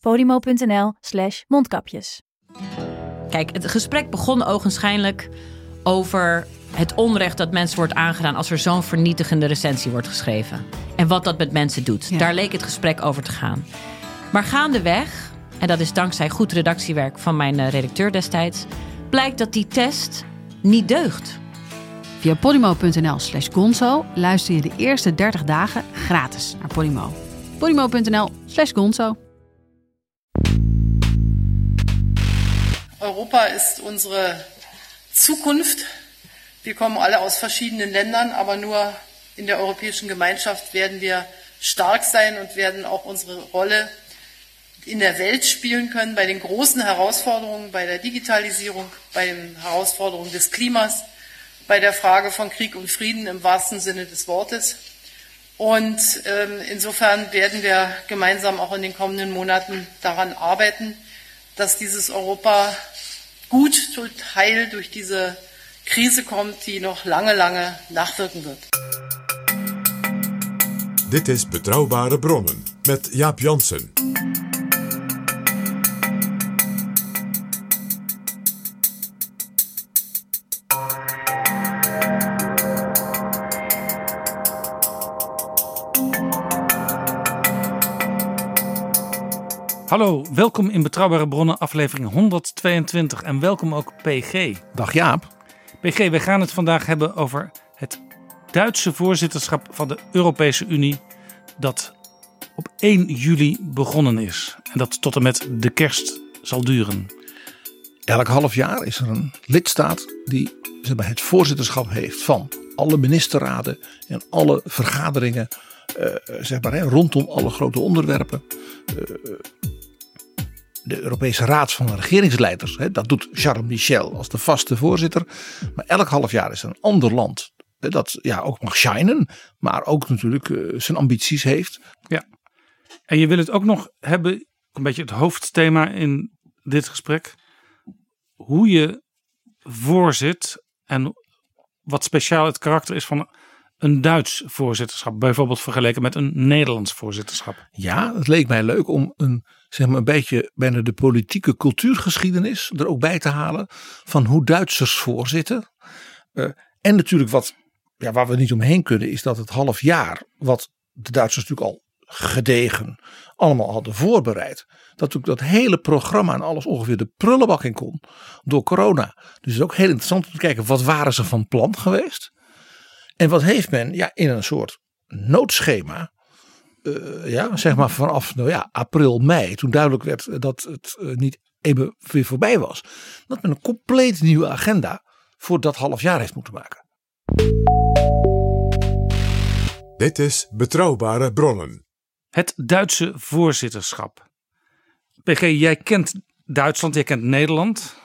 podimo.nl slash mondkapjes. Kijk, het gesprek begon ogenschijnlijk over het onrecht dat mensen wordt aangedaan als er zo'n vernietigende recensie wordt geschreven. En wat dat met mensen doet. Daar leek het gesprek over te gaan. Maar gaandeweg, en dat is dankzij goed redactiewerk van mijn eh, redacteur destijds, blijkt dat die test niet deugt. Via podimo.nl slash gonzo luister je de eerste 30 dagen gratis naar Podimo. podimo.nl slash gonzo. Europa ist unsere Zukunft. Wir kommen alle aus verschiedenen Ländern, aber nur in der europäischen Gemeinschaft werden wir stark sein und werden auch unsere Rolle in der Welt spielen können bei den großen Herausforderungen, bei der Digitalisierung, bei den Herausforderungen des Klimas, bei der Frage von Krieg und Frieden im wahrsten Sinne des Wortes. Und ähm, insofern werden wir gemeinsam auch in den kommenden Monaten daran arbeiten, dass dieses Europa gut und heil durch diese Krise kommt, die noch lange, lange nachwirken wird. Dit is Betrouwbare Bronnen met Jaap Jansen. Hallo, welkom in Betrouwbare Bronnen, aflevering 122 en welkom ook PG. Dag Jaap. PG, we gaan het vandaag hebben over het Duitse voorzitterschap van de Europese Unie dat op 1 juli begonnen is en dat tot en met de kerst zal duren. Elk half jaar is er een lidstaat die zeg maar, het voorzitterschap heeft van alle ministerraden en alle vergaderingen eh, zeg maar, hè, rondom alle grote onderwerpen. Eh, de Europese Raad van Regeringsleiders, hè, dat doet Charles Michel als de vaste voorzitter. Maar elk half jaar is er een ander land hè, dat ja, ook mag shinen, maar ook natuurlijk eh, zijn ambities heeft. Ja, en je wil het ook nog hebben, een beetje het hoofdthema in dit gesprek, hoe je voorzit en wat speciaal het karakter is van een Duits voorzitterschap, bijvoorbeeld vergeleken met een Nederlands voorzitterschap. Ja, het leek mij leuk om een, zeg maar een beetje bijna de politieke cultuurgeschiedenis er ook bij te halen van hoe Duitsers voorzitten. Uh, en natuurlijk wat, ja, waar we niet omheen kunnen, is dat het half jaar, wat de Duitsers natuurlijk al gedegen allemaal hadden voorbereid. Dat ook dat hele programma en alles ongeveer de prullenbak in kon door corona. Dus het is ook heel interessant om te kijken wat waren ze van plan geweest. En wat heeft men ja, in een soort noodschema, uh, ja, zeg maar vanaf nou ja, april, mei, toen duidelijk werd dat het uh, niet even weer voorbij was, dat men een compleet nieuwe agenda voor dat half jaar heeft moeten maken. Dit is Betrouwbare Bronnen. Het Duitse voorzitterschap. PG, jij kent Duitsland, jij kent Nederland.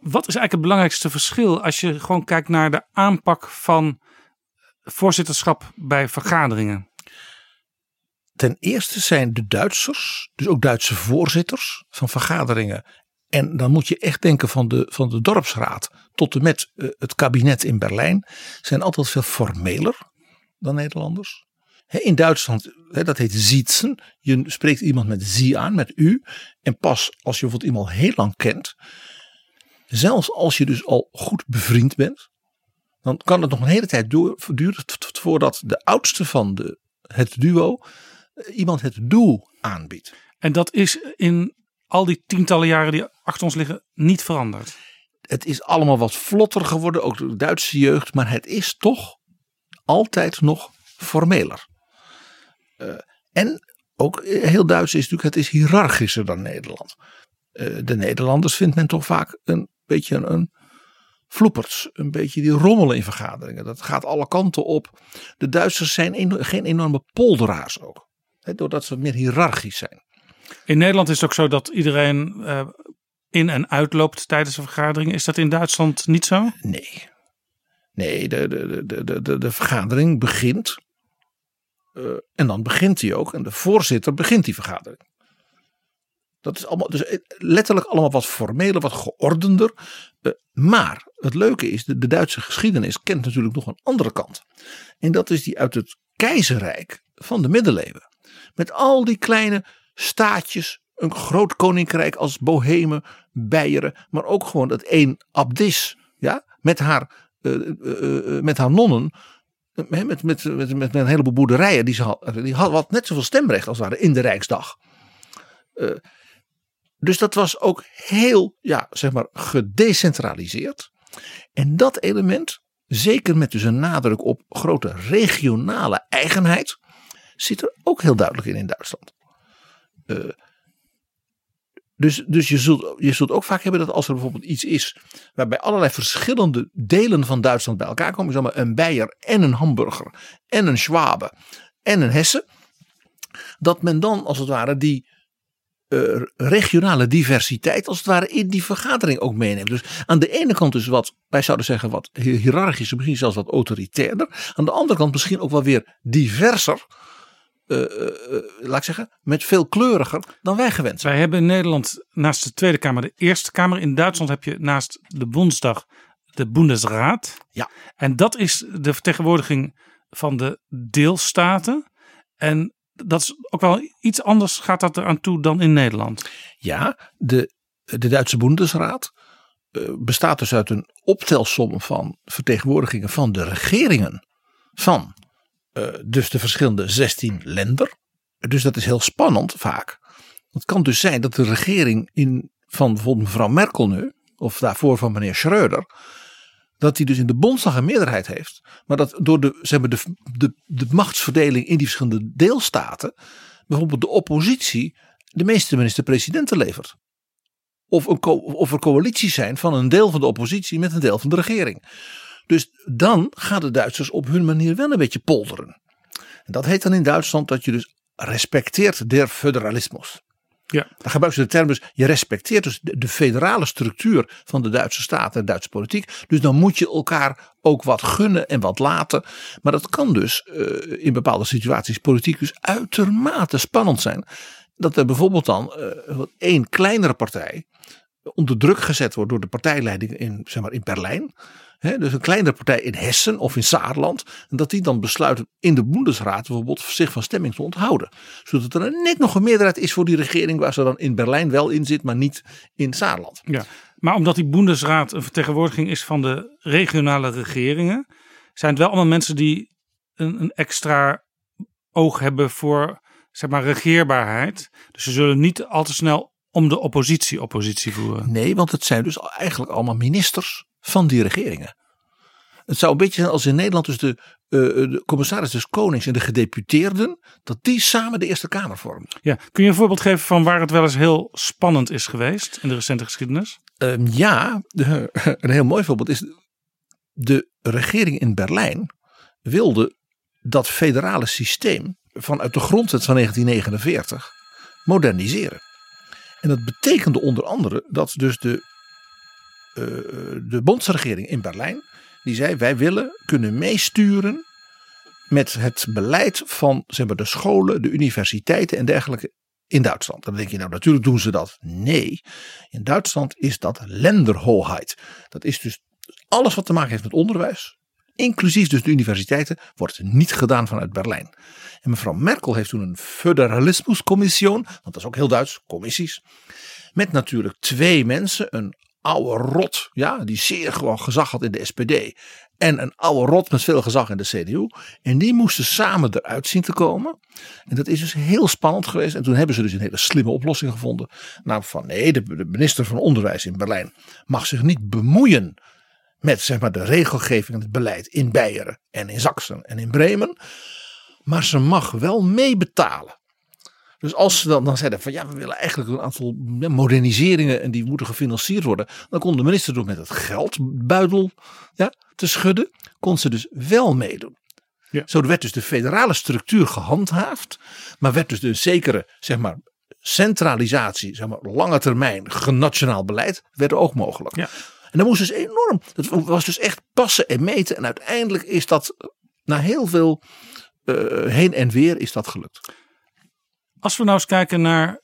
Wat is eigenlijk het belangrijkste verschil als je gewoon kijkt naar de aanpak van voorzitterschap bij vergaderingen? Ten eerste zijn de Duitsers, dus ook Duitse voorzitters van vergaderingen. En dan moet je echt denken van de, van de dorpsraad tot en met uh, het kabinet in Berlijn. Zijn altijd veel formeler dan Nederlanders. In Duitsland, dat heet zietzen. Je spreekt iemand met zie aan, met u. En pas als je bijvoorbeeld iemand heel lang kent. Zelfs als je dus al goed bevriend bent. Dan kan het nog een hele tijd duren voordat de oudste van de, het duo iemand het doel aanbiedt. En dat is in al die tientallen jaren die achter ons liggen niet veranderd. Het is allemaal wat vlotter geworden, ook de Duitse jeugd, maar het is toch altijd nog formeler. Uh, en ook heel Duits is natuurlijk, het is hiërarchischer dan Nederland. Uh, de Nederlanders vindt men toch vaak een beetje een, een een beetje die rommelen in vergaderingen. Dat gaat alle kanten op. De Duitsers zijn geen enorme polderaars ook, doordat ze meer hiërarchisch zijn. In Nederland is het ook zo dat iedereen eh, in en uitloopt tijdens een vergadering. Is dat in Duitsland niet zo? Nee. Nee, de, de, de, de, de, de vergadering begint. eh, en dan begint hij ook. En de voorzitter begint die vergadering. Dat is allemaal, dus eh, letterlijk allemaal wat formeler, wat geordender. Maar het leuke is, de, de Duitse geschiedenis kent natuurlijk nog een andere kant. En dat is die uit het keizerrijk van de middeleeuwen. Met al die kleine staatjes, een groot koninkrijk als Bohemen, Beieren, maar ook gewoon dat één abdis, ja, met haar, eh, eh, eh, met haar nonnen, met, met, met, met, een heleboel boerderijen, die, ze had, die had wat net zoveel stemrecht als het ware in de Rijksdag. Dus dat was ook heel, ja, zeg maar, gedecentraliseerd. En dat element, zeker met dus een nadruk op grote regionale eigenheid, zit er ook heel duidelijk in in Duitsland. Eh, dus dus je, zult, je zult ook vaak hebben dat als er bijvoorbeeld iets is waarbij allerlei verschillende delen van Duitsland bij elkaar komen, zeg maar een Beier en een Hamburger en een Schwabe en een Hessen, dat men dan als het ware die eh, regionale diversiteit als het ware in die vergadering ook meeneemt. Dus aan de ene kant dus wat, wij zouden zeggen wat hiërarchischer, misschien zelfs wat autoritairder. Aan de andere kant misschien ook wel weer diverser. Eh, eh, eh, laat ik zeggen, met veel kleuriger dan wij gewend zijn. Wij hebben in Nederland naast de Tweede Kamer de Eerste Kamer. In Duitsland heb je naast de Bondsdag de Bundesraad. Ja. En dat is de vertegenwoordiging van de deelstaten. En dat is ook wel iets anders gaat dat eraan toe dan in Nederland. Ja, de, de Duitse Bundesraad bestaat dus uit een optelsom van vertegenwoordigingen van de regeringen van eh, dus de verschillende 16 lender. Dus dat is heel spannend vaak. Het kan dus zijn dat de regering in, van bijvoorbeeld mevrouw Merkel nu, of daarvoor van meneer Schreuder, dat die dus in de Bondsdag een meerderheid heeft. Maar dat door de, zeg maar, de, de, de machtsverdeling in die verschillende deelstaten, bijvoorbeeld de oppositie de meeste minister-presidenten levert. Of, een of er coalities zijn van een deel van de oppositie met een deel van de regering. Dus dan gaan de Duitsers op hun manier wel een beetje polderen. En dat heet dan in Duitsland dat je dus respecteert der federalismus. Ja. Dan gebruiken ze de term dus, je respecteert dus de, de federale structuur van de Duitse staat en de Duitse politiek. Dus dan moet je elkaar ook wat gunnen en wat laten. Maar dat kan dus eh, in bepaalde situaties politiek dus uitermate spannend zijn. Dat er bijvoorbeeld dan eh, één kleinere partij onder druk gezet wordt door de partijleiding in, zeg maar, in Berlijn. Dus een kleinere partij in Hessen of in Saarland. En dat die dan besluit in de Bundesraad bijvoorbeeld zich van stemming te onthouden. Zodat er net nog een meerderheid is voor die regering waar ze dan in Berlijn wel in zit, maar niet in Saarland. Ja. Maar omdat die Bundesraad een vertegenwoordiging is van de regionale regeringen, zijn het wel allemaal mensen die een, een extra oog hebben voor zeg maar, regeerbaarheid. Dus ze zullen niet al te snel om de oppositie oppositie voeren. Nee, want het zijn dus eigenlijk allemaal ministers van die regeringen. Het zou een beetje zijn als in Nederland dus de, eh, de commissaris des Konings en de gedeputeerden, dat die samen de Eerste Kamer vormen. Ja. Kun je een voorbeeld geven van waar het wel eens heel spannend is geweest in de recente geschiedenis? Ehm, ja, de- een heel mooi voorbeeld is de regering in Berlijn wilde dat federale systeem vanuit de grondwet van 1949 moderniseren. En dat betekende onder andere dat dus de, eh, de bondsregering in Berlijn, die zei wij willen kunnen meesturen met het beleid van zeg maar, de scholen, de universiteiten en dergelijke in Duitsland. Dan denk je nou natuurlijk doen ze dat. Nee, in Duitsland is dat Länderhoheit. Dat is dus alles wat te maken heeft met onderwijs. Inclusief dus de universiteiten, wordt niet gedaan vanuit Berlijn. En mevrouw Merkel heeft toen een Föderalismuscommission, want dat is ook heel Duits, commissies. Met natuurlijk twee mensen, een oude rot, ja, die zeer gewoon gezag had in de SPD. En een oude rot met veel gezag in de CDU. En die moesten samen eruit zien te komen. En dat is dus heel spannend geweest. En toen hebben ze dus een hele slimme oplossing gevonden. Nou, van nee, de, minister van Onderwijs in Berlijn mag zich niet bemoeien met zeg maar, de regelgeving en het beleid in Beieren en in Zaksen en in Bremen. Maar ze mag wel meebetalen. Dus als ze dan, dan zeiden van ja, we willen eigenlijk een aantal moderniseringen en die moeten gefinancierd worden. Dan kon de minister door met het geldbuidel ja, te schudden. Kon ze dus wel meedoen. Ja. Zo werd dus de federale structuur gehandhaafd. Maar werd dus een zekere zeg maar, centralisatie, zeg maar lange termijn, genationaal beleid, werd ook mogelijk. Ja. En dat moest dus enorm. Dat was dus echt passen en meten. En uiteindelijk is dat na heel veel eh, heen en weer is dat gelukt. Als we nou eens kijken naar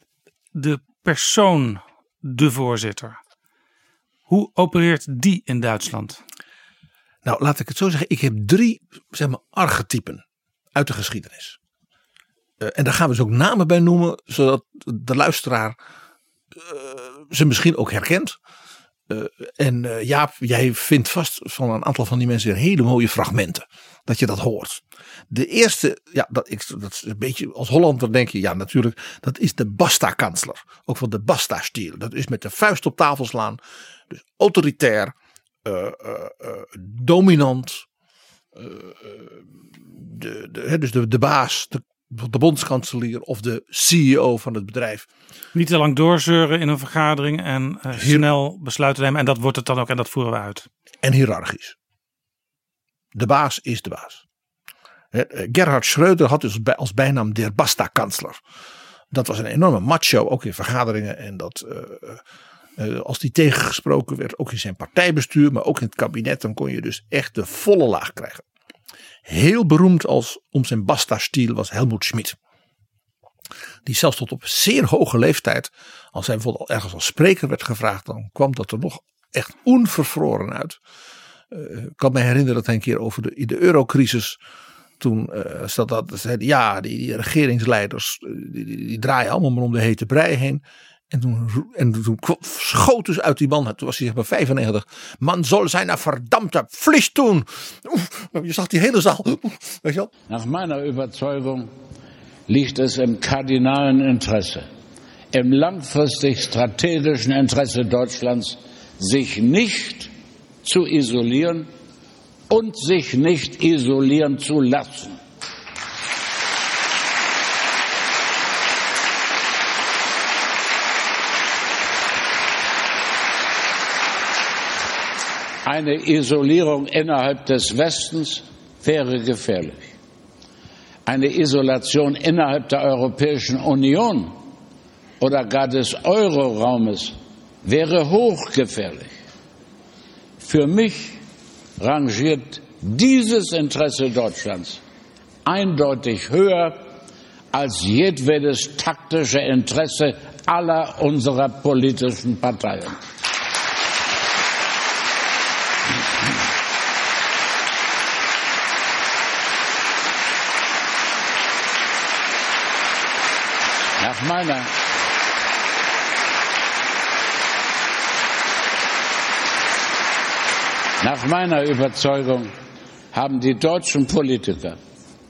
de persoon, de voorzitter. Hoe opereert die in Duitsland? Nou, laat ik het zo zeggen. Ik heb drie zeg maar, archetypen uit de geschiedenis. Eh, en daar gaan we dus ook namen bij noemen, zodat de luisteraar eh, ze misschien ook herkent. Eh, en eh, Jaap, jij vindt vast van een aantal van die mensen hele mooie fragmenten. Dat je dat hoort. De eerste, ja, dat, ik, dat is een beetje als Hollander denk je, ja natuurlijk, dat is de Basta-kansler. Ook van de Basta-stiel. Dat is met de vuist op tafel slaan. Dus autoritair, eh, dominant. de, de, dus de, de baas, de, de bondskanselier of de CEO van het bedrijf. Niet te lang doorzeuren in een vergadering en eh, snel besluiten nemen. En dat wordt het dan ook en dat voeren we uit. en hiërarchisch. De baas is de baas. Eh, Gerhard Schreuder had dus bij- als bijnaam der Basta-kansler. Dat was een enorme macho, ook in vergaderingen. En dat eh, als die tegengesproken werd, ook in zijn partijbestuur, maar ook in het kabinet, dan kon je dus echt de volle laag krijgen. Heel beroemd als om zijn Basta-stiel was Helmoet Schmid. Die zelfs tot op zeer hoge leeftijd, als hij bijvoorbeeld ergens als spreker werd gevraagd, dan kwam dat er nog echt onvervroren uit. Eh, ik kan me herinneren dat hij een keer over de, de eurocrisis. Toen eh zat dat, zeiden ja, die, die regeringsleiders eh, die, die, die draaien allemaal maar om de hete brei heen. En toen, en toen schoot dus uit die man, toen was hij zeg maar 95. Man zal zijn verdammte pflicht. Oef, je zag die hele zaal. Weet je wel? Nach meiner Überzeugung liegt es im kardinalen Interesse, im langfristig strategischen Interesse Deutschlands, sich nicht zu isolieren und sich nicht isolieren zu lassen. Eine Isolierung innerhalb des Westens wäre gefährlich. Eine Isolation innerhalb der Europäischen Union oder gar des Euroraumes wäre hochgefährlich. Für mich rangiert dieses Interesse Deutschlands eindeutig höher als jedwedes taktische Interesse aller unserer politischen Parteien. Meiner Nach meiner Überzeugung haben die deutschen Politiker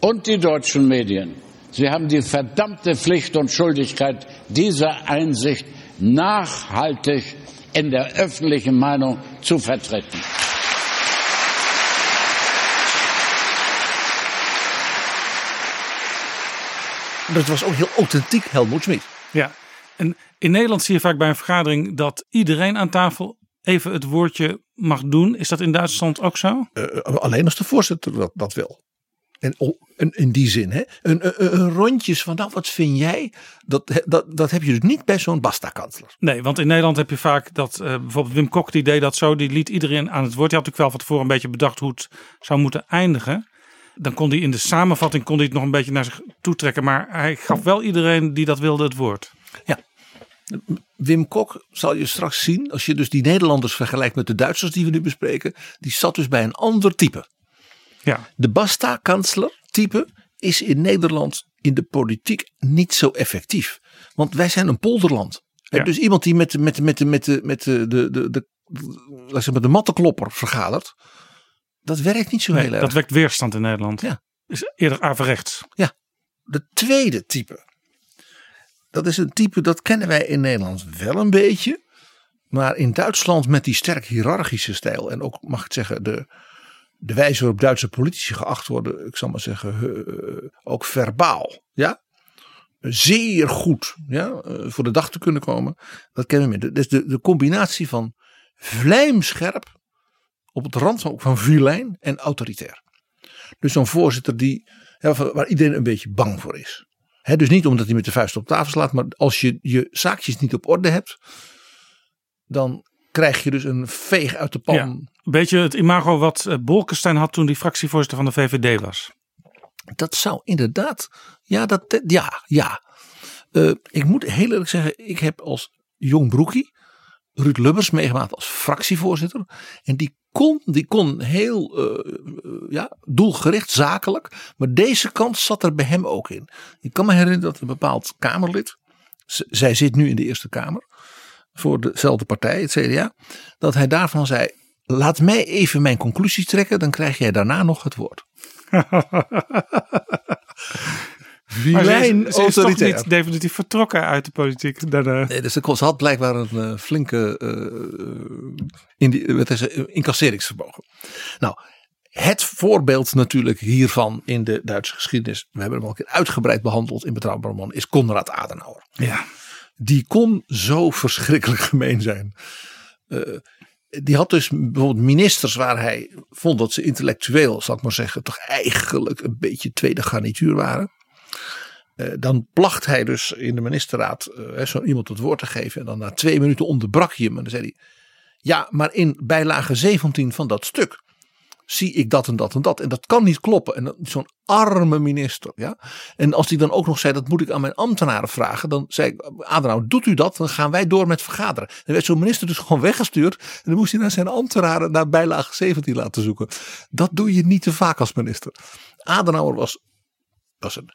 und die deutschen Medien, sie haben die verdammte Pflicht und Schuldigkeit, diese Einsicht nachhaltig in der öffentlichen Meinung zu vertreten. Dat was ook heel authentiek Helmoet Schmid. Ja, en in Nederland zie je vaak bij een vergadering dat iedereen aan tafel even het woordje mag doen. Is dat in Duitsland ook zo? Eh, alleen als de voorzitter dat, dat wil. En, en in die zin, hè? Een, een, een rondjes van, nou, wat vind jij? Dat, dat, dat heb je dus niet bij zo'n Basta-kansler. Nee, want in Nederland heb je vaak dat eh, bijvoorbeeld Wim Kok die deed dat zo. Die liet iedereen aan het woord. Die had natuurlijk wel van tevoren een beetje bedacht hoe het zou moeten eindigen. Dan kon hij in de samenvatting kon hij het nog een beetje naar zich toe trekken. Maar hij gaf wel iedereen die dat wilde het woord. Wim Kok zal je straks zien, als je dus die Nederlanders vergelijkt met de Duitsers die we nu bespreken, die zat dus bij een ander type. Ja, De Basta-kansler type is in Nederland in de politiek niet zo effectief. Want wij zijn een polderland. Ja. Dus iemand die met, de- met, de- met, de- met, de, met de, de, de, de, met de mattenklopper vergadert, dat werkt niet zo nee, heel erg. dat wekt weerstand in Nederland. Ja. Is eerder averechts. De tweede type. Dat is een type dat kennen wij in Nederland wel een beetje. Maar in Duitsland met die sterk hiërarchische stijl. En ook mag ik zeggen de, de wijze waarop Duitse politici geacht worden. Ik zal maar zeggen eh, ook verbaal. Ja? Zeer goed ja? eh, voor de dag te kunnen komen. Dat kennen we meer. Dus de, de combinatie van vlijmscherp. Op het rand van, van vilijn en autoritair. Dus zo'n voorzitter die, waar iedereen een beetje bang voor is. Dus niet omdat hij met de vuist op tafel slaat, maar als je je zaakjes niet op orde hebt, dan krijg je dus een veeg uit de pan. Ja. Een beetje het imago wat eh, Bolkestein had toen hij fractievoorzitter van de VVD was. Dat zou inderdaad, ja, dat, ja, ja. Eh, ik moet heel eerlijk zeggen, ik heb als jong broekie Ruud Lubbers meegemaakt als fractievoorzitter. En die kon, die kon heel eh, eh, ja, doelgericht, zakelijk. Maar deze kant zat er bij hem ook in. Ik kan me herinneren dat een bepaald Kamerlid, zij zit nu in de Eerste Kamer, voor dezelfde partij, het CDA, dat hij daarvan zei, laat mij even mijn conclusies trekken, dan krijg jij daarna nog het woord. Maar ze is, Vilijn ze is toch niet definitief vertrokken uit de politiek. Daarna. Nee, dus ze ze had blijkbaar een eh, flinke uh, wat is het, eh, incasseringsvermogen. Nou, het voorbeeld natuurlijk hiervan in de Duitse geschiedenis, we hebben hem al een keer uitgebreid behandeld in Betrouwbare Man, is Konrad Adenauer. Ja. Die kon zo verschrikkelijk gemeen zijn. Eh, die had dus bijvoorbeeld ministers waar hij vond dat ze intellectueel, zal ik maar zeggen, toch eigenlijk een beetje tweede garnituur waren. Eh, dan placht hij dus in de ministerraad eh, zo iemand het woord te geven. En dan na twee minuten onderbrak hij hem. En dan zei hij: Ja, maar in bijlage 17 van dat stuk zie ik dat en dat en dat. En dat kan niet kloppen. En dan- zo'n arme minister. Ja? En als hij dan ook nog zei: Dat moet ik aan mijn ambtenaren vragen. Dan zei ik: Adenauer, doet u dat? Dan gaan wij door met vergaderen. En werd zo'n minister dus gewoon weggestuurd. En dan moest hij naar zijn ambtenaren naar bijlage 17 laten zoeken. Dat doe je niet te vaak als minister. Adenauer was, was een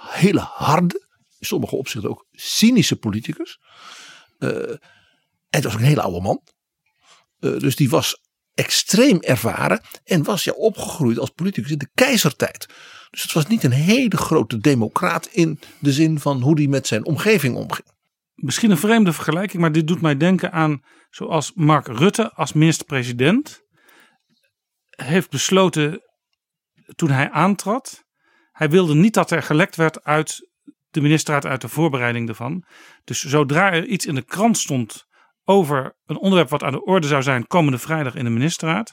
hele harde, in sommige opzichten ook cynische politicus. Eh, en het was ook een hele oude man. Eh, dus die was extreem ervaren en was ja opgegroeid als politicus in de keizertijd. Dus het was niet een hele grote democraat in de zin van hoe hij met zijn omgeving omging. Misschien een vreemde vergelijking, maar dit doet mij denken aan zoals Mark Rutte als minister-president heeft besloten toen hij aantrad. Hij wilde niet dat er gelekt werd uit de ministerraad, uit de voorbereiding ervan. Dus zodra er iets in de krant stond over een onderwerp wat aan de orde zou zijn komende vrijdag in de ministerraad,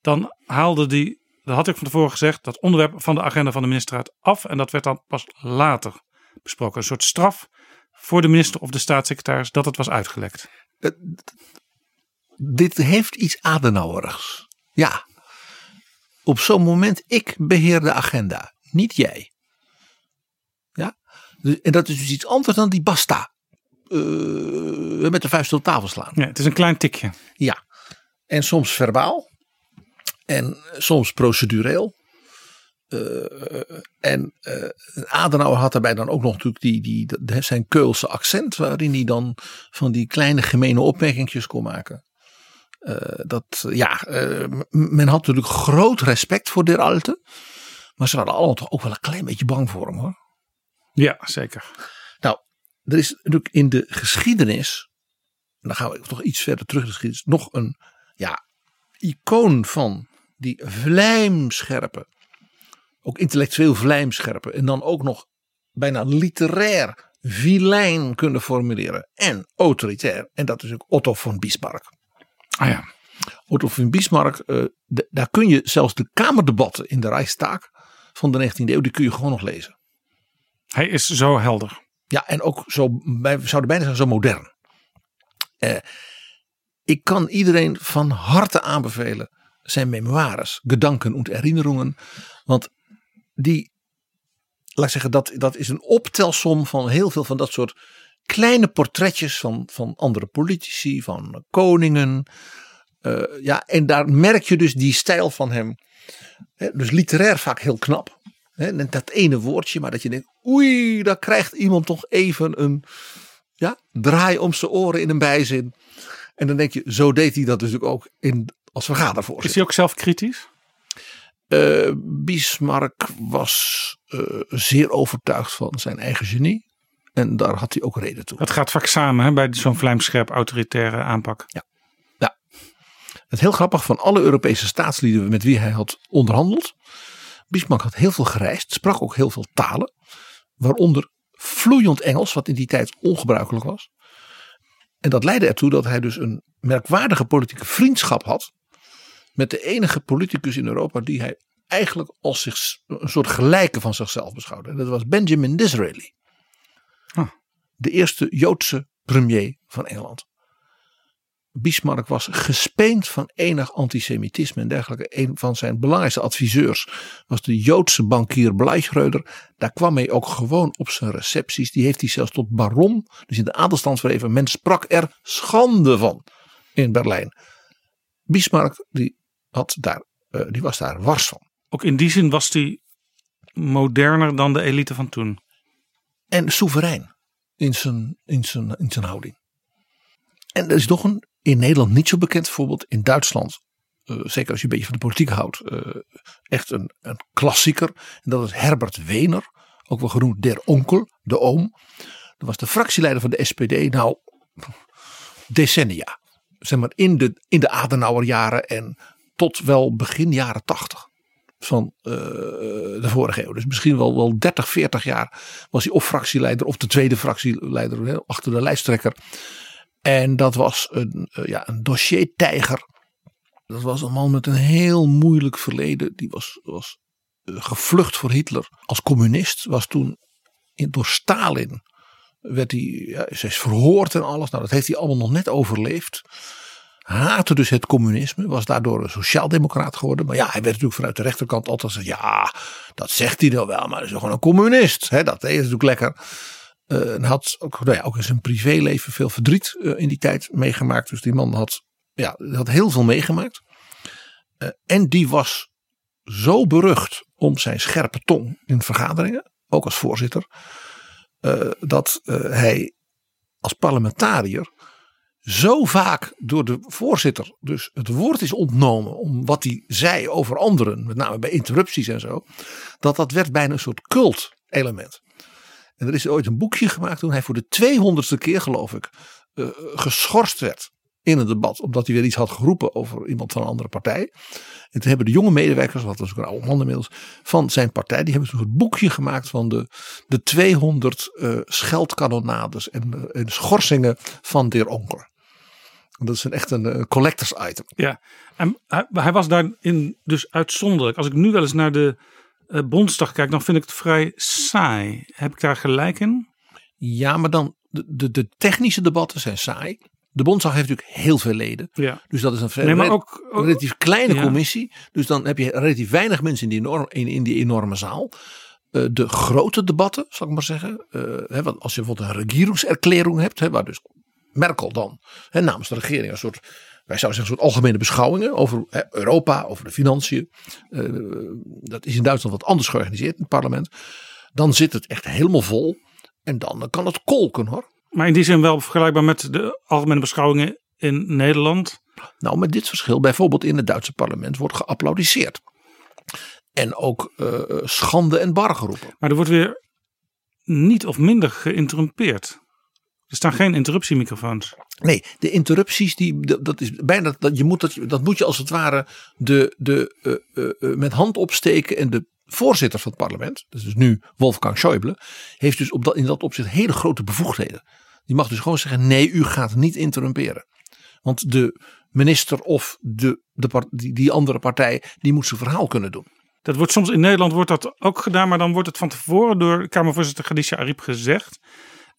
dan haalde die, dat had ik van tevoren gezegd, dat onderwerp van de agenda van de ministerraad af. En dat werd dan pas later besproken. Een soort straf voor de minister of de staatssecretaris dat het was uitgelekt. Dit heeft iets Adenauerigs. Ja. Op zo'n moment, ik beheer de agenda, niet jij. Ja. Dus- En dat is dus iets anders dan die basta. eh, met de vuist op tafel slaan. Ja, het is een klein tikje. Ja. En soms verbaal. En soms procedureel. Eh, en eh, Adenauer had daarbij dan ook nog natuurlijk die, die, zijn Keulse accent. Waarin hij dan van die kleine gemene opmerkingjes kon maken. Dat, ja, men had natuurlijk groot respect voor Der Alte. Maar ze waren allemaal toch ook wel een klein beetje bang voor hem hoor. Ja, zeker. Nou, er is natuurlijk in de geschiedenis, en dan gaan we toch iets verder terug in de geschiedenis, nog een ja, icoon van die vlijmscherpe, ook intellectueel vlijmscherpe, en dan ook nog bijna literair vilijn kunnen formuleren en autoritair. En dat is ook Otto von Bismarck. Ah ja. Otto von Bismarck, eh, de- daar kun je zelfs de kamerdebatten in de Reichstag van de 19e eeuw, die kun je gewoon nog lezen. Hij is zo helder. Ja, en ook zo, wij zouden bijna zeggen, zo modern. Eh, ik kan iedereen van harte aanbevelen zijn memoires, Gedanken und Erinnerungen. Want die, laat ik zeggen, dat, dat is een optelsom van heel veel van dat soort kleine portretjes van, van andere politici, van koningen. Eh, ja, en daar merk je dus die stijl van hem. Dus literair vaak heel knap. Dat ene woordje, maar dat je denkt, oei, daar krijgt iemand toch even een ja, draai om zijn oren in een bijzin. En dan denk je, zo deed hij dat dus ook in, als Is vergadervoorzitter. hij ook zelf kritisch? Eh, Bismarck was eh, zeer overtuigd van zijn eigen genie. En daar had hij ook reden toe. Dat gaat vaak samen hè, bij zo'n vlijmscherp autoritaire aanpak. Het heel grappig van alle Europese staatslieden met wie hij had onderhandeld. Bismarck had heel veel gereisd, sprak ook heel veel talen. Waaronder vloeiend Engels, wat in die tijd ongebruikelijk was. En dat leidde ertoe dat hij dus een merkwaardige politieke vriendschap had. Met de enige politicus in Europa die hij eigenlijk als zich, een soort gelijke van zichzelf beschouwde. En dat was Benjamin Disraeli. Ah. De eerste Joodse premier van Engeland. Bismarck was gespeend van enig antisemitisme en dergelijke. Een van zijn belangrijkste adviseurs was de Joodse bankier Bleichräder. Daar kwam hij ook gewoon op zijn recepties. Die heeft hij zelfs tot baron, dus in de adelstand verheven. Men sprak er schande van in Berlijn. Bismarck die, had daar, eh, die was daar wars van. Ook in die zin was hij moderner dan de elite van toen. En soeverein in zijn, in zijn, in zijn houding. En er is nog een in Nederland niet zo bekend voorbeeld. In Duitsland, eh, zeker als je een beetje van de politiek houdt, eh, echt een, een klassieker. En dat is Herbert Wener, ook wel genoemd der onkel, de oom. Dat was de fractieleider van de SPD, nou decennia. Zeg maar in de, in de Adenauerjaren en tot wel begin jaren tachtig van eh, de vorige eeuw. Dus misschien wel, wel 30, 40 jaar was hij of fractieleider of de tweede fractieleider achter de lijsttrekker. En dat was een, uh, ja, een dossiertijger. Dat was een man met een heel moeilijk verleden. Die was, was uh, gevlucht voor Hitler als communist. Was toen door Stalin. Werd hij, ja, ze is verhoord en alles. Nou, dat heeft hij allemaal nog net overleefd. Haatte dus het communisme. Was daardoor een sociaaldemocraat geworden. Maar ja, hij werd natuurlijk vanuit de rechterkant altijd gezegd. Ja, dat zegt hij dan wel. Maar hij is gewoon een communist. Dat is natuurlijk lekker. Uh, en had ook, nou ook in zijn privéleven veel verdriet uh, in die tijd meegemaakt. Dus die man had, ja, had heel veel meegemaakt. Uh, en die was zo berucht om zijn scherpe tong in vergaderingen, ook als voorzitter, dat hij als parlementariër zo vaak door de voorzitter dus het woord is ontnomen om wat hij zei over anderen, met name bij interrupties en zo, dat dat werd bijna een soort cult element. En er is ooit een boekje gemaakt toen hij voor de 200ste keer, geloof ik, uh, geschorst werd in een debat. Omdat hij weer iets had geroepen over iemand van een andere partij. En toen hebben de jonge medewerkers, wat was ook een oude man inmiddels, van zijn partij. Die hebben een boekje gemaakt van de, de 200 uh, scheldkanonades en, uh, en schorsingen van de Onker. Dat is een, echt een, een collectors item. Ja, en hij, hij was daarin dus uitzonderlijk. Als ik nu wel eens naar de uh, Bondsdag kijk, dan vind ik het vrij saai. Heb ik daar gelijk in? Ja, maar dan de, de, de technische debatten zijn saai. De Bondsdag heeft natuurlijk heel veel leden. Ja. Dus dat is een, nee, maar ook, relatief kleine ja. commissie. Dus dan heb je relatief weinig mensen in die, enorm, in, in die enorme zaal. Uh, de grote debatten, zal ik maar zeggen. Uh, hè, want als je bijvoorbeeld een regierungserklärung hebt, hè, waar dus Merkel dan hè, namens de regering een soort wij zouden zeggen, een soort algemene beschouwingen over hè, Europa, over de financiën. Uh, dat is in Duitsland wat anders georganiseerd in het parlement. Dan zit het echt helemaal vol. En dan kan het kolken hoor. Maar in die zin wel vergelijkbaar met de algemene beschouwingen in Nederland. Nou, met dit verschil. Bijvoorbeeld in het Duitse parlement wordt geapplaudisseerd. En ook uh, schande en bar geroepen. Maar er wordt weer niet of minder geïnterrumpeerd. Er staan geen interruptiemicrofoons. Nee, de interrupties, die, dat, dat is bijna, dat, je moet dat, dat moet je als het ware de, de, uh, uh, met hand opsteken. En de voorzitter van het parlement, dat is dus nu Wolfgang Schäuble, heeft dus op dat, in dat opzicht hele grote bevoegdheden. Die mag dus gewoon zeggen, nee, u gaat niet interrumperen. Want de minister of de, de, die, die andere partij, die moet zijn verhaal kunnen doen. Dat wordt soms in Nederland wordt dat ook gedaan, maar dan wordt het van tevoren door Kamervoorzitter Khadija Ariep gezegd.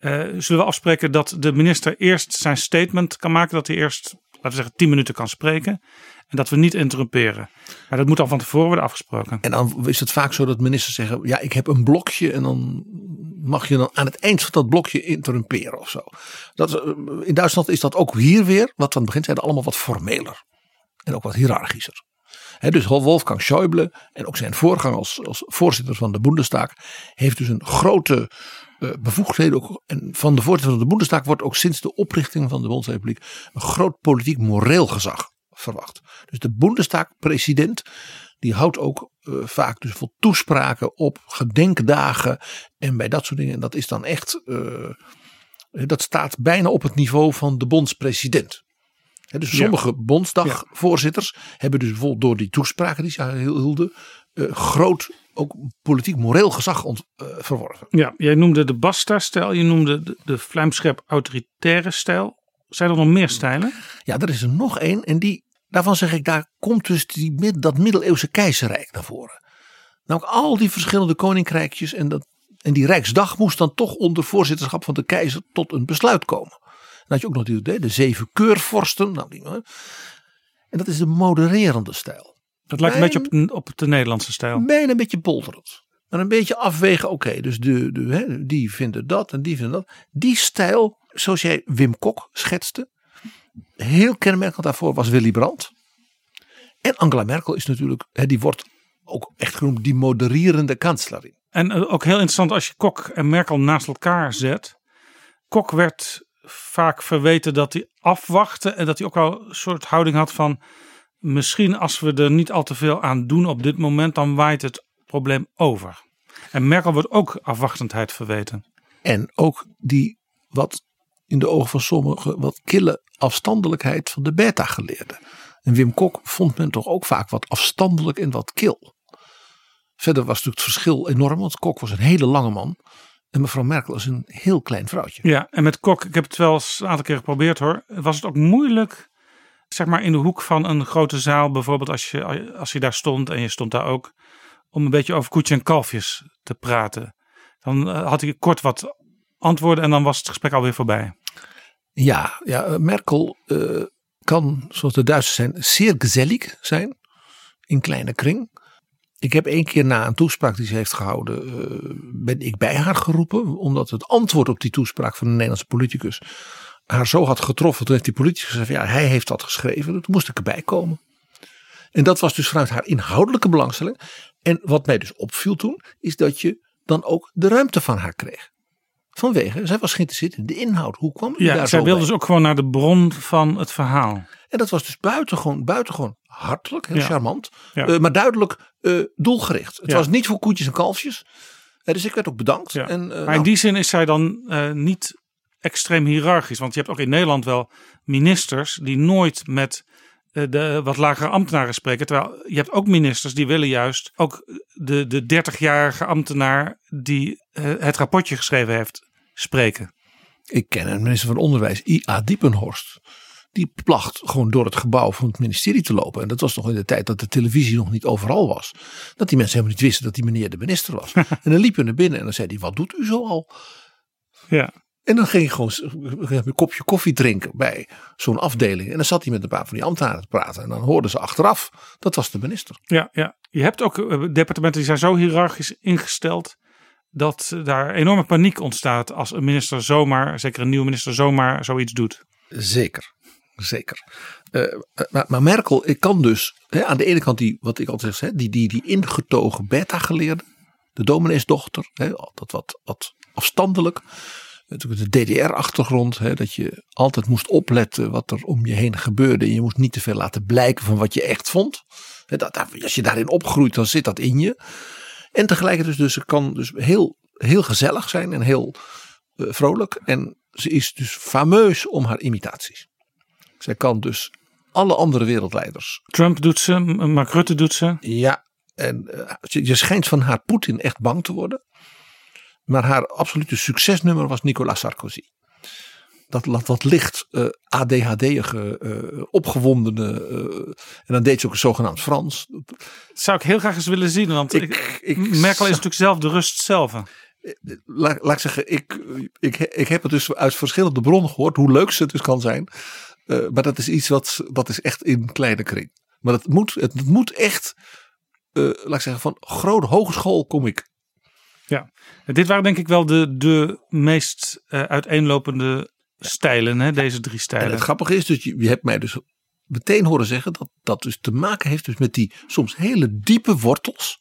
Uh, zullen we afspreken dat de minister eerst zijn statement kan maken, dat hij eerst, laten we zeggen, 10 minuten kan spreken. En dat we niet interrumperen. Maar dat moet al van tevoren worden afgesproken. En dan is het vaak zo dat ministers zeggen: Ja, ik heb een blokje. En dan mag je dan aan het eind van dat blokje interrumperen of zo. Dat, in Duitsland is dat ook hier weer, wat van het begin allemaal wat formeler. En ook wat hiërarchischer. He, dus Wolfgang Schäuble en ook zijn voorganger als, als voorzitter van de Bundestag heeft dus een grote bevoegdheden. Ook, en van de voorzitter van de Bundestag wordt ook sinds de oprichting van de Bondsrepubliek een groot politiek moreel gezag verwacht. Dus de Bundestag-president die houdt ook uh, vaak dus voor toespraken op gedenkdagen en bij dat soort dingen. En dat is dan echt, uh, dat staat bijna op het niveau van de bondspresident. He, dus sommige ja. bondsdagvoorzitters ja. hebben dus bijvoorbeeld door die toespraken die ze hielden, uh, groot ook politiek moreel gezag ont, uh, verworven. Ja, jij noemde de Basta-stijl, je noemde de, de vlijmschep autoritaire stijl. Zijn er nog meer stijlen? Ja, er is er nog één en die, daarvan zeg ik, daar komt dus die, dat middeleeuwse keizerrijk naar voren. Nou, al die verschillende koninkrijkjes en, dat, en die Rijksdag moest dan toch onder voorzitterschap van de keizer tot een besluit komen. Dan had je ook nog die, de zeven keurvorsten. Nou, die, en dat is de modererende stijl. Dat lijkt een beetje op, op de Nederlandse stijl. Bijna een beetje polderend. Maar een beetje afwegen, oké, dus de, de, hè, die vinden dat en die vinden dat. Die stijl, zoals jij Wim Kok schetste, heel kenmerkend daarvoor was Willy Brandt. En Angela Merkel is natuurlijk, hè, die wordt ook echt genoemd die modererende kanslerin. En eh, ook heel interessant als je Kok en Merkel naast elkaar zet. Kok werd vaak verweten dat hij afwachtte en dat hij ook al een soort houding had van misschien als we er niet al te veel aan doen op dit moment, dan waait het probleem over. En Merkel wordt ook afwachtendheid verweten. En ook die wat in de ogen van sommigen wat kille afstandelijkheid van de beta-geleerden. En Wim Kok vond men toch ook vaak wat afstandelijk en wat kil. Verder was natuurlijk het verschil enorm, want Kok was een hele lange man. En mevrouw Merkel is een heel klein vrouwtje. Ja, en met Kok, ik heb het wel eens een aantal keer geprobeerd hoor. Was het ook moeilijk, zeg maar in de hoek van een grote zaal, bijvoorbeeld als je, als je daar stond en je stond daar ook, om een beetje over koetje en kalfjes te praten. Dan eh, had ik kort wat antwoorden en dan was het gesprek alweer voorbij. Ja, ja eh, Merkel uh, kan, zoals de Duitsers zijn, zeer gezellig zijn. In kleine kring. Ik heb één keer na een toespraak die ze heeft gehouden, ben ik bij haar geroepen. Omdat het antwoord op die toespraak van een Nederlandse politicus haar zo had getroffen. Toen heeft die politicus gezegd, ja hij heeft dat geschreven. Toen moest ik erbij komen. En dat was dus vanuit haar inhoudelijke belangstelling. En wat mij dus opviel toen, is dat je dan ook de ruimte van haar kreeg. Vanwege, zij was geïnteresseerd in de inhoud. Hoe kwam u ja, daar zij zo wilde bij? dus ook gewoon naar de bron van het verhaal. En dat was dus buitengewoon, buitengewoon hartelijk, heel Ja. charmant. Ja. eh, maar duidelijk eh, doelgericht. Het Ja. was niet voor koetjes en kalfjes. Eh, dus ik werd ook bedankt. En, maar nou, in die zin is zij dan niet extreem hiërarchisch. Want je hebt ook in Nederland wel ministers die nooit met eh, de wat lagere ambtenaren spreken. Terwijl je hebt ook ministers die willen juist ook de, de 30-jarige ambtenaar die eh, het rapportje geschreven heeft spreken. Ik ken een minister van Onderwijs, I.A. Diepenhorst. Die placht gewoon door het gebouw van het ministerie te lopen. En dat was nog in de tijd dat de televisie nog niet overal was. Dat die mensen helemaal niet wisten dat die meneer de minister was. en dan liep hij naar binnen en dan zei hij, wat doet u zo al? Ja. En dan ging hij gewoon s- een kopje koffie drinken bij zo'n afdeling. En dan zat hij met een paar van die ambtenaren te praten. En dan hoorden ze achteraf, dat was de minister. Ja, ja. Je hebt ook eh, departementen die zijn zo hiërarchisch ingesteld dat daar enorme paniek ontstaat als een minister zomaar, zeker een nieuwe minister, zomaar zoiets doet. Zeker, zeker. Eh, maar, maar Merkel ik kan dus hè, aan de ene kant die, wat ik altijd zeg, hè, die, die, die ingetogen beta-geleerde, de domineesdochter, hè, altijd wat, wat afstandelijk. Natuurlijk de DDR-achtergrond, dat je altijd moest opletten wat er om je heen gebeurde. En je moest niet te veel laten blijken van wat je echt vond. Dat, als je daarin opgroeit, dan zit dat in je. En tegelijkertijd dus, ze kan dus heel, heel gezellig zijn en heel eh, vrolijk. En ze is dus fameus om haar imitaties. Zij kan dus alle andere wereldleiders. Trump doet ze, Mark Rutte doet ze. Ja, en eh, je je schijnt van haar Poetin echt bang te worden. Maar haar absolute succesnummer was Nicolas Sarkozy. Dat, dat, dat licht eh ADHD-ige, eh, opgewondene. eh, en dan deed ze ook een zogenaamd Frans. Zou ik heel graag eens willen zien. Want Ik- ik, ik- Merkel is natuurlijk zelf de rust zelf. laat, laat ik zeggen, ik, ik, ik heb het dus uit verschillende bronnen gehoord, hoe leuk ze het dus kan zijn. Maar dat is iets wat, dat is echt in kleine kring. Maar het moet, het moet echt, laat ik zeggen, van grote hogeschool kom ik. Dit waren denk ik wel de, de meest eh, uiteenlopende stijlen, hè, deze drie En stijlen. het grappige is dus, je, je hebt mij dus meteen horen zeggen dat dat dus te maken heeft dus met die soms hele diepe wortels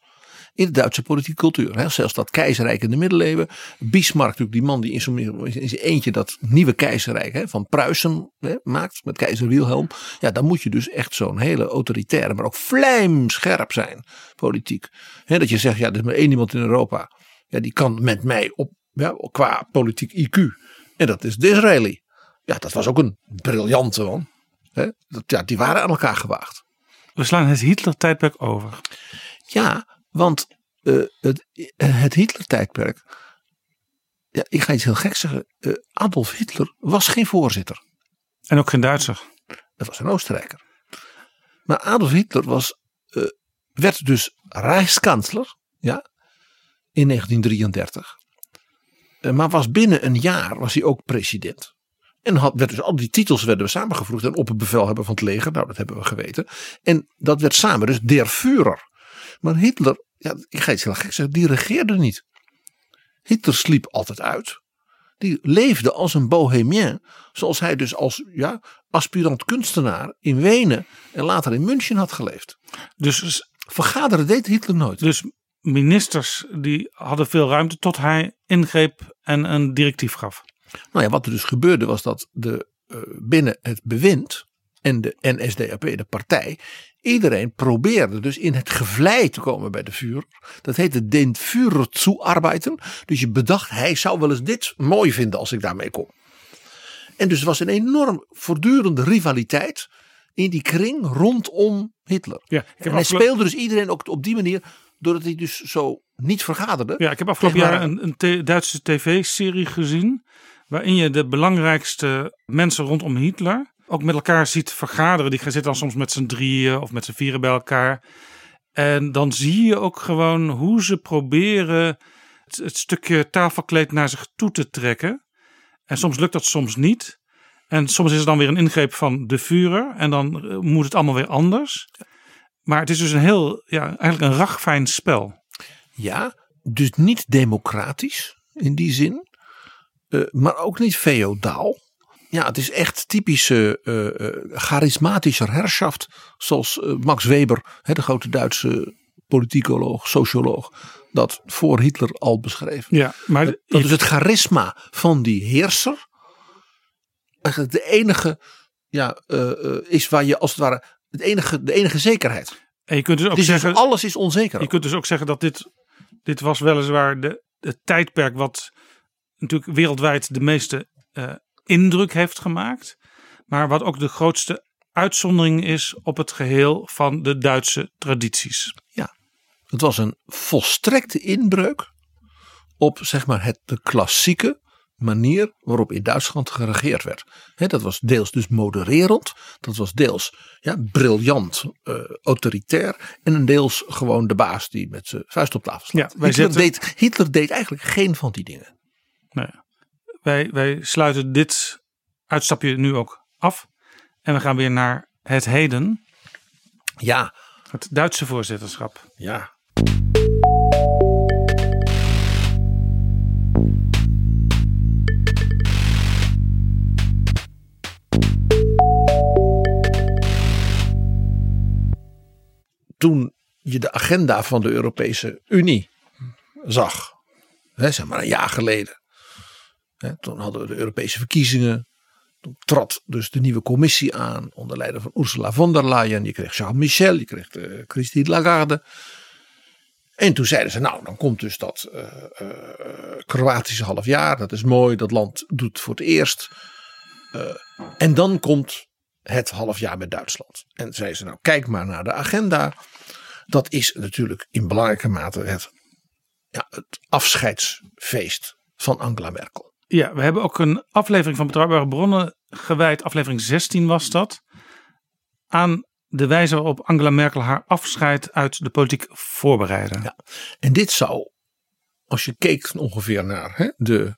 in de Duitse politieke cultuur. Hè. Zelfs dat keizerrijk in de middeleeuwen. Bismarck natuurlijk, die man die in zijn eentje dat nieuwe keizerrijk hè, van Pruisen hè, maakt met keizer Wilhelm. Ja, dan moet je dus echt zo'n hele autoritaire, maar ook vlijmscherp zijn politiek. Hè, dat je zegt, ja, er is maar één iemand in Europa. Ja, die kan met mij op, ja, qua politiek IQ. En dat is de Israëli. Ja, dat was ook een briljante man. Hè? Dat, ja, die waren aan elkaar gewaagd. We slaan het Hitler-tijdperk over. Ja, want eh, het, eh, het Hitler-tijdperk. Ja, ik ga iets heel geks zeggen. Eh, Adolf Hitler was geen voorzitter. En ook geen Duitser. Dat was een Oostenrijker. Maar Adolf Hitler was, werd dus Rijkskansler. Ja, in 1933. Eh, maar was binnen een jaar was hij ook president. En had, werd dus al die titels werden samengevoegd. En op het bevelhebber van het leger, nou dat hebben we geweten. En dat werd samen dus der Führer. Maar Hitler, ja, ik ga iets heel gek zeggen, die regeerde niet. Hitler sliep altijd uit. Die leefde als een bohemien. Zoals hij dus als ja, aspirant kunstenaar in Wenen en later in München had geleefd. Dus, Vergaderen deed Hitler nooit. dus ministers die hadden veel ruimte tot hij ingreep en een directief gaf. Nou ja, wat er dus gebeurde was dat de, eh, binnen het bewind en de NSDAP, de partij, iedereen probeerde dus in het gevlei te komen bij de vuur. Dat heette den Führer zu arbeiten. Dus je bedacht, hij zou wel eens dit mooi vinden als ik daarmee kom. En dus er was een enorm voortdurende rivaliteit in die kring rondom Hitler. Ja, ik heb En hij speelde dus iedereen ook op die manier, doordat hij dus zo niet vergaderde. Ja, ik heb afgelopen jaar een, een Duitse tv-serie gezien. Waarin je de belangrijkste mensen rondom Hitler ook met elkaar ziet vergaderen. Die gaan zitten dan soms met z'n drieën of met z'n vieren bij elkaar. En dan zie je ook gewoon hoe ze proberen het, het stukje tafelkleed naar zich toe te trekken. En soms lukt dat, soms niet. En soms is er dan weer een ingreep van de Führer. En dan eh, moet het allemaal weer anders. Maar het is dus een heel, ja, eigenlijk een ragfijn spel. Ja, dus niet democratisch in die zin, eh, maar ook niet feodaal. Ja, het is echt typische eh, charismatische herschaft, zoals Max Weber, hè, de grote Duitse politicoloog, socioloog, dat voor Hitler al beschreef. Ja, maar Dat is het charisma van die heerser. Eigenlijk de enige ja, is waar je als het ware het enige, de enige zekerheid. En je kunt dus ook dus zeggen, alles is onzeker. je kunt dus ook zeggen dat dit, dit was weliswaar de, het tijdperk wat natuurlijk wereldwijd de meeste eh, indruk heeft gemaakt. Maar wat ook de grootste uitzondering is op het geheel van de Duitse tradities. Het was een volstrekte inbreuk op zeg maar het, de klassieke manier waarop in Duitsland geregeerd werd. Hè, dat was deels dus modererend, dat was deels ja, briljant eh, autoritair en een deels gewoon de baas die met zijn vuist op tafel slaat. Ja, wij Hitler, zetten- deed, Hitler deed eigenlijk geen van die dingen. Nou ja, wij, wij sluiten dit uitstapje nu ook af. En we gaan weer naar het heden, Ja, het Duitse voorzitterschap. ja. Je de agenda van de Europese Unie zag, hè, zeg maar een jaar geleden. Toen hadden we de Europese verkiezingen. Toen trad dus de nieuwe commissie aan onder leiding van Ursula von der Leyen. Je kreeg Charles Michel, je kreeg eh, Christine Lagarde. En toen zeiden ze, nou dan komt dus dat eh, eh, Kroatische halfjaar. Dat is mooi, dat land doet voor het eerst. En dan komt het halfjaar met Duitsland. En zeiden ze, nou kijk maar naar de agenda. Dat is natuurlijk in belangrijke mate het, ja, het afscheidsfeest van Angela Merkel. Ja, we hebben ook een aflevering van Betrouwbare Bronnen gewijd, aflevering 16 was dat, aan de wijze waarop Angela Merkel haar afscheid uit de politiek voorbereidde. Ja. En dit zou, als je keek ongeveer naar hè, de,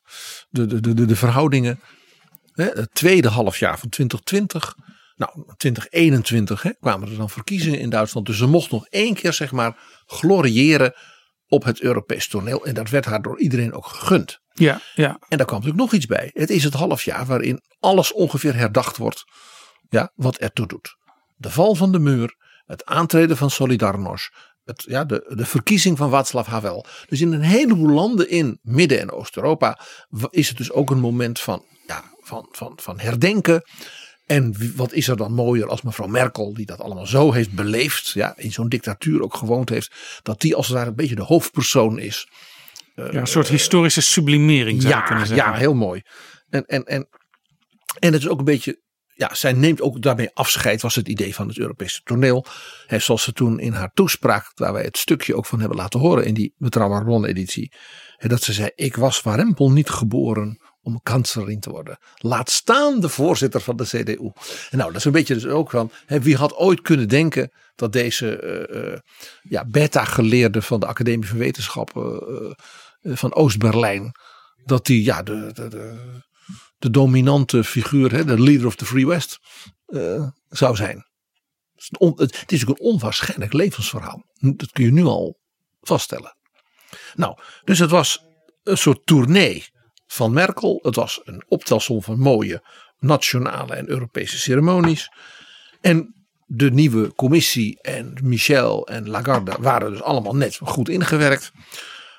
de, de, de, de verhoudingen. Hè, het tweede halfjaar van 2020. Nou, 2021 hè, kwamen er dan verkiezingen in Duitsland. Dus ze mocht nog één keer zeg maar gloriëren op het Europees toneel. En dat werd haar door iedereen ook gegund. Ja, ja. En daar kwam natuurlijk nog iets bij. Het is het halfjaar waarin alles ongeveer herdacht wordt. Ja, wat ertoe doet. De val van de muur. Het aantreden van Solidarność. Het, ja, de, de verkiezing van Václav Havel. Dus in een heleboel landen in Midden- en Oost-Europa is het dus ook een moment van, ja, van, van, van herdenken. En wat is er dan mooier als mevrouw Merkel, die dat allemaal zo heeft beleefd, ja, in zo'n dictatuur ook gewoond heeft, dat die als het ware een beetje de hoofdpersoon is ja een soort historische sublimering zou je kunnen zeggen. ja, heel mooi. En, en, en, en het is ook een beetje. Ja, zij neemt ook daarmee afscheid, was het idee van het Europese toneel. Hè, zoals ze toen in haar toespraak, waar wij het stukje ook van hebben laten horen in die Betrouwbare Bronnen editie. Dat ze zei: Ik was warempel niet geboren om kanselier te worden. Laat staan de voorzitter van de CDU. En nou, dat is een beetje dus ook van, hè, wie had ooit kunnen denken dat deze uh, uh, ja, beta-geleerde van de Academie van Wetenschappen uh, van Oost-Berlijn, dat die ja, de, de, de, de dominante figuur, hè, de leader of the Free West, zou zijn. Het is ook een onwaarschijnlijk levensverhaal. Dat kun je nu al vaststellen. Nou, dus het was een soort tournee van Merkel. Het was een optelsom van mooie nationale en Europese ceremonies. En de nieuwe commissie en Michel en Lagarde waren dus allemaal net goed ingewerkt.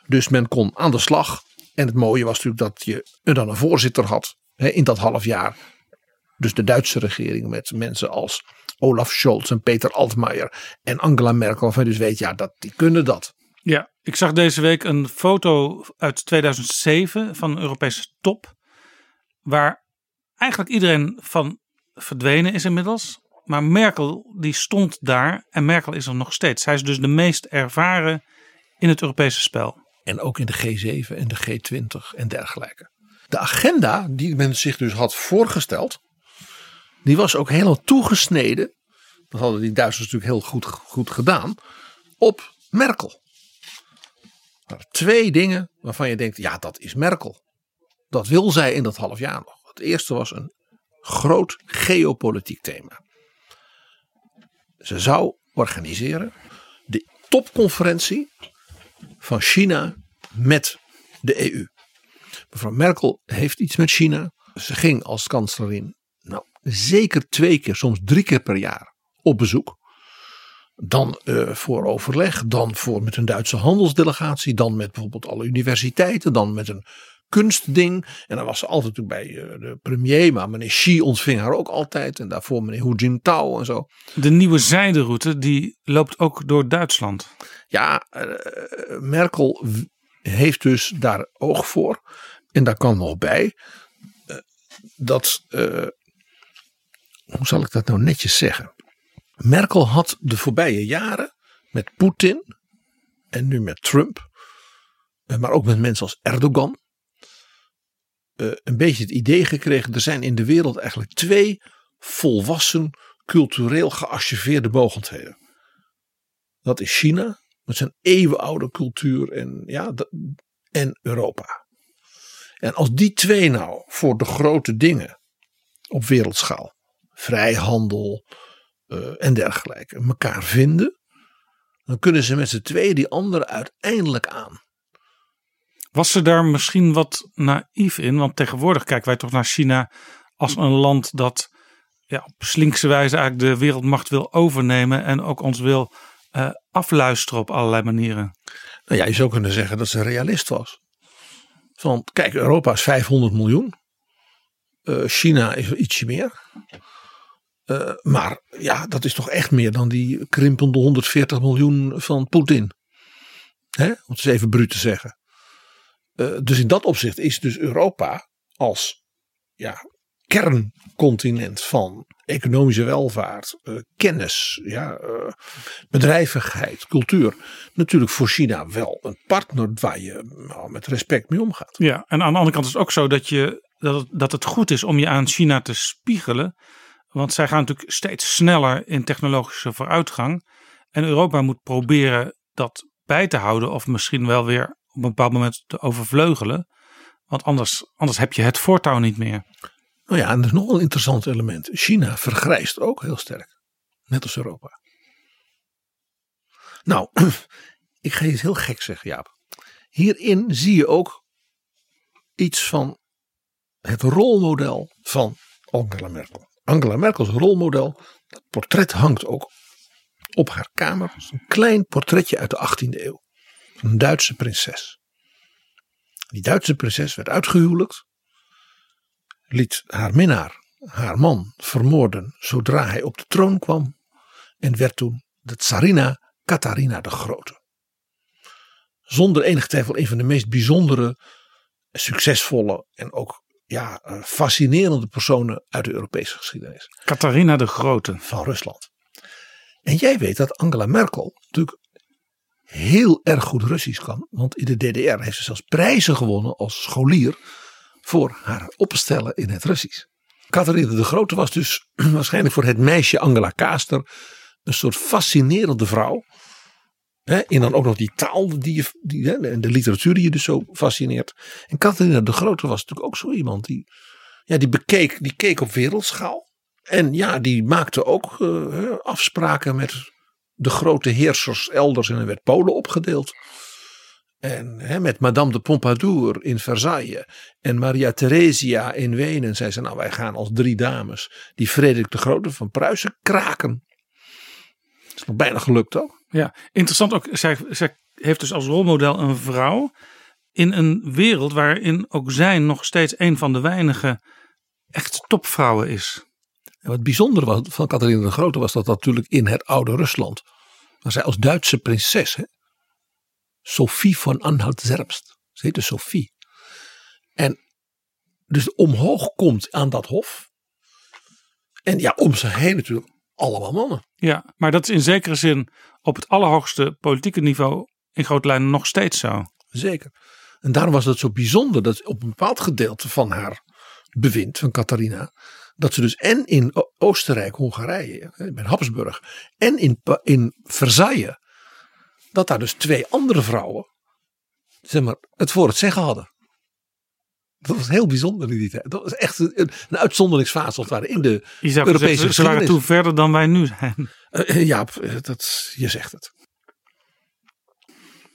Dus men kon aan de slag. En het mooie was natuurlijk dat je dan een voorzitter had hè, in dat half jaar. Dus de Duitse regering met mensen als Olaf Scholz en Peter Altmaier en Angela Merkel. Waarvan je dus weet, ja, dat, die kunnen dat. Ja, ik zag deze week een foto uit 2007 van een Europese top. Waar eigenlijk iedereen van verdwenen is inmiddels. Maar Merkel die stond daar en Merkel is er nog steeds. Zij is dus de meest ervaren in het Europese spel. En ook in de G7 en de G20 en dergelijke. De agenda die men zich dus had voorgesteld. Die was ook helemaal toegesneden. Dat hadden die Duitsers natuurlijk heel goed, goed gedaan. Op Merkel. Twee dingen waarvan je denkt, ja dat is Merkel. Dat wil zij in dat half jaar nog. Het eerste was een groot geopolitiek thema. Ze zou organiseren de topconferentie van China met de EU. Mevrouw Merkel heeft iets met China. Ze ging als kanselier nou, zeker twee keer, soms drie keer per jaar op bezoek. Dan uh, voor overleg, dan voor met een Duitse handelsdelegatie, dan met bijvoorbeeld alle universiteiten, dan met een kunstding. En dan was ze altijd bij uh, de premier, maar meneer Xi ontving haar ook altijd. En daarvoor meneer Hu Jintao en zo. De nieuwe zijderoute die loopt ook door Duitsland. Ja, uh, Merkel heeft dus daar oog voor. En daar kan nog bij dat, hoe zal ik dat nou netjes zeggen? Merkel had de voorbije jaren met Poetin en nu met Trump, eh, maar ook met mensen als Erdogan, eh, een beetje het idee gekregen: er zijn in de wereld eigenlijk twee volwassen, cultureel gearchiveerde mogendheden. Dat is China, met zijn eeuwenoude cultuur, en, ja, en Europa. En als die twee nou voor de grote dingen op wereldschaal, vrijhandel, uh, en dergelijke elkaar vinden, dan kunnen ze met z'n tweeën die andere uiteindelijk aan. Was ze daar misschien wat naïef in? Want tegenwoordig kijken wij toch naar China als een land dat ja, op slinkse wijze eigenlijk de wereldmacht wil overnemen en ook ons wil uh, afluisteren op allerlei manieren. Nou ja, je zou kunnen zeggen dat ze realist was. Want kijk, Europa is 500 miljoen. Uh, China is ietsje meer. Uh, maar ja, dat is toch echt meer dan die krimpende 140 miljoen van Poetin. Hè? Om het eens even bruut te zeggen. Uh, dus in dat opzicht is dus Europa als ja, kerncontinent van economische welvaart, uh, kennis, ja, bedrijvigheid, cultuur. Natuurlijk voor China wel een partner waar je nou, met respect mee omgaat. Ja, en aan de andere kant is het ook zo dat, je, dat, dat het goed is om je aan China te spiegelen want zij gaan natuurlijk steeds sneller in technologische vooruitgang. En Europa moet proberen dat bij te houden of misschien wel weer op een bepaald moment te overvleugelen. Want anders, anders heb je het voortouw niet meer. Nou ja, en er is nog een interessant element. China vergrijst ook heel sterk. Net als Europa. Nou, ik ga iets heel gek zeggen, Jaap. Hierin zie je ook iets van het rolmodel van Angela Merkel. Angela Merkels rolmodel. Dat portret hangt ook op haar kamer. Een klein portretje uit de 18e eeuw. Een Duitse prinses. Die Duitse prinses werd uitgehuwelijkt. Liet haar minnaar, haar man, vermoorden zodra hij op de troon kwam. En werd toen de tsarina Katharina de Grote. Zonder enig twijfel een van de meest bijzondere, succesvolle en ook ja, fascinerende personen uit de Europese geschiedenis. Catharina de Grote. Van Rusland. En jij weet dat Angela Merkel natuurlijk heel erg goed Russisch kan. Want in de DDR heeft ze zelfs prijzen gewonnen als scholier. voor haar opstellen in het Russisch. Catharina de Grote was dus waarschijnlijk voor het meisje Angela Kaaster een soort fascinerende vrouw. Hè, en dan ook nog die taal die je, die, en de literatuur die je dus zo fascineert. En Catharina de Grote was natuurlijk ook zo iemand die, ja, die bekeek, die keek op wereldschaal. En ja, die maakte ook uh, afspraken met de grote heersers elders en er werd Polen opgedeeld. En met Madame de Pompadour in Versailles en Maria Theresia in Wenen zei ze: Nou, wij gaan als drie dames die Frederik de Grote van Pruisen kraken. Dat is nog bijna gelukt ook. Ja, interessant ook. Zij, zij heeft dus als rolmodel een vrouw in een wereld waarin ook zij nog steeds een van de weinige echt topvrouwen is. En wat bijzonder was van Catharina de Grote was dat natuurlijk in het oude Rusland, waar zij als Duitse prinses, hè, Sophie van Anhalt-Zerbst, ze heette Sophie. En dus omhoog komt aan dat hof. En ja, om ze heen natuurlijk allemaal mannen. Ja, maar dat is in zekere zin op het allerhoogste politieke niveau in grote lijnen nog steeds zo. Zeker. En daarom was het zo bijzonder dat op een bepaald gedeelte van haar bewind, van Catharina, dat ze dus en in Oostenrijk, Hongarije, bij Habsburg, en in, in Versailles, dat daar dus twee andere vrouwen, zeg maar, het voor het zeggen hadden. Dat was heel bijzonder in die tijd. Dat was echt een, een uitzonderingsfase als het ware in de Europese Ze, ze waren toen verder dan wij nu zijn. Uh, ja, dat, je zegt het.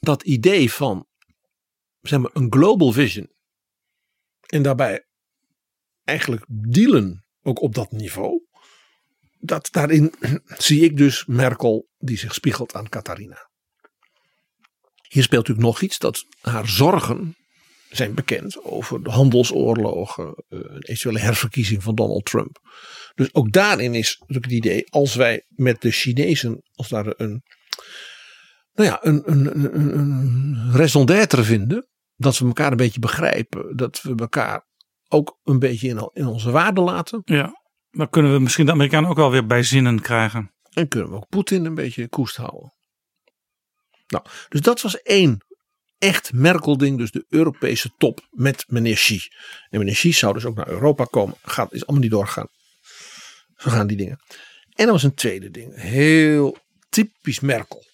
Dat idee van zeg maar, een global vision. En daarbij eigenlijk dealen ook op dat niveau. Dat daarin zie ik dus Merkel die zich spiegelt aan Catharina. Hier speelt natuurlijk nog iets dat haar zorgen zijn bekend over de handelsoorlogen, eh, een eventuele herverkiezing van Donald Trump. Dus ook daarin is natuurlijk het idee, als wij met de Chinezen als daar een, nou ja, een, een, een, een raison d'être vinden, dat we elkaar een beetje begrijpen, dat we elkaar ook een beetje in, in onze waarde laten. Ja, dan kunnen we misschien de Amerikanen ook wel weer bij zinnen krijgen. En kunnen we ook Poetin een beetje koest houden. Nou, dus dat was één echt Merkel-ding, dus de Europese top met meneer Xi. En meneer Xi zou dus ook naar Europa komen. Gaat, is allemaal niet doorgaan. Zo gaan die dingen. En er was een tweede ding. Heel typisch Merkel.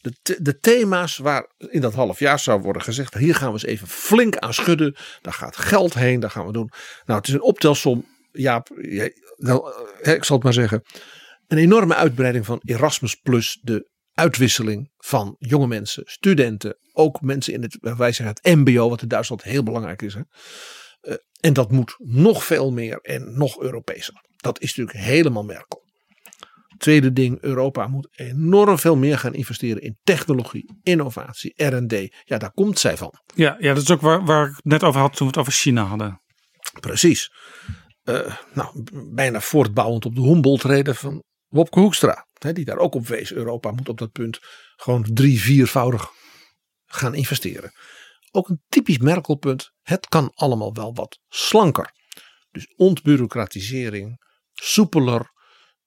De, de thema's waar in dat half jaar zou worden gezegd. Hier gaan we eens even flink aan schudden. Daar gaat geld heen. Daar gaan we doen. Nou, het is een optelsom. Ja, nou, ik zal het maar zeggen. Een enorme uitbreiding van Erasmus Plus. De uitwisseling van jonge mensen, studenten, ook mensen in het, wij zeggen het MBO, wat in Duitsland heel belangrijk is. Hè? Uh, en dat moet nog veel meer en nog Europeeser. Dat is natuurlijk helemaal Merkel. Tweede ding, Europa moet enorm veel meer gaan investeren in technologie, innovatie, R&D. Ja, daar komt zij van. Ja, ja dat is ook waar, waar ik net over had toen we het over China hadden. Precies. Uh, nou, bijna voortbouwend op de Humboldt-reden van Wopke Hoekstra die daar ook op wees. Europa moet op dat punt gewoon drie, viervoudig gaan investeren. Ook een typisch Merkelpunt. Het kan allemaal wel wat slanker. Dus ontbureaucratisering, soepeler.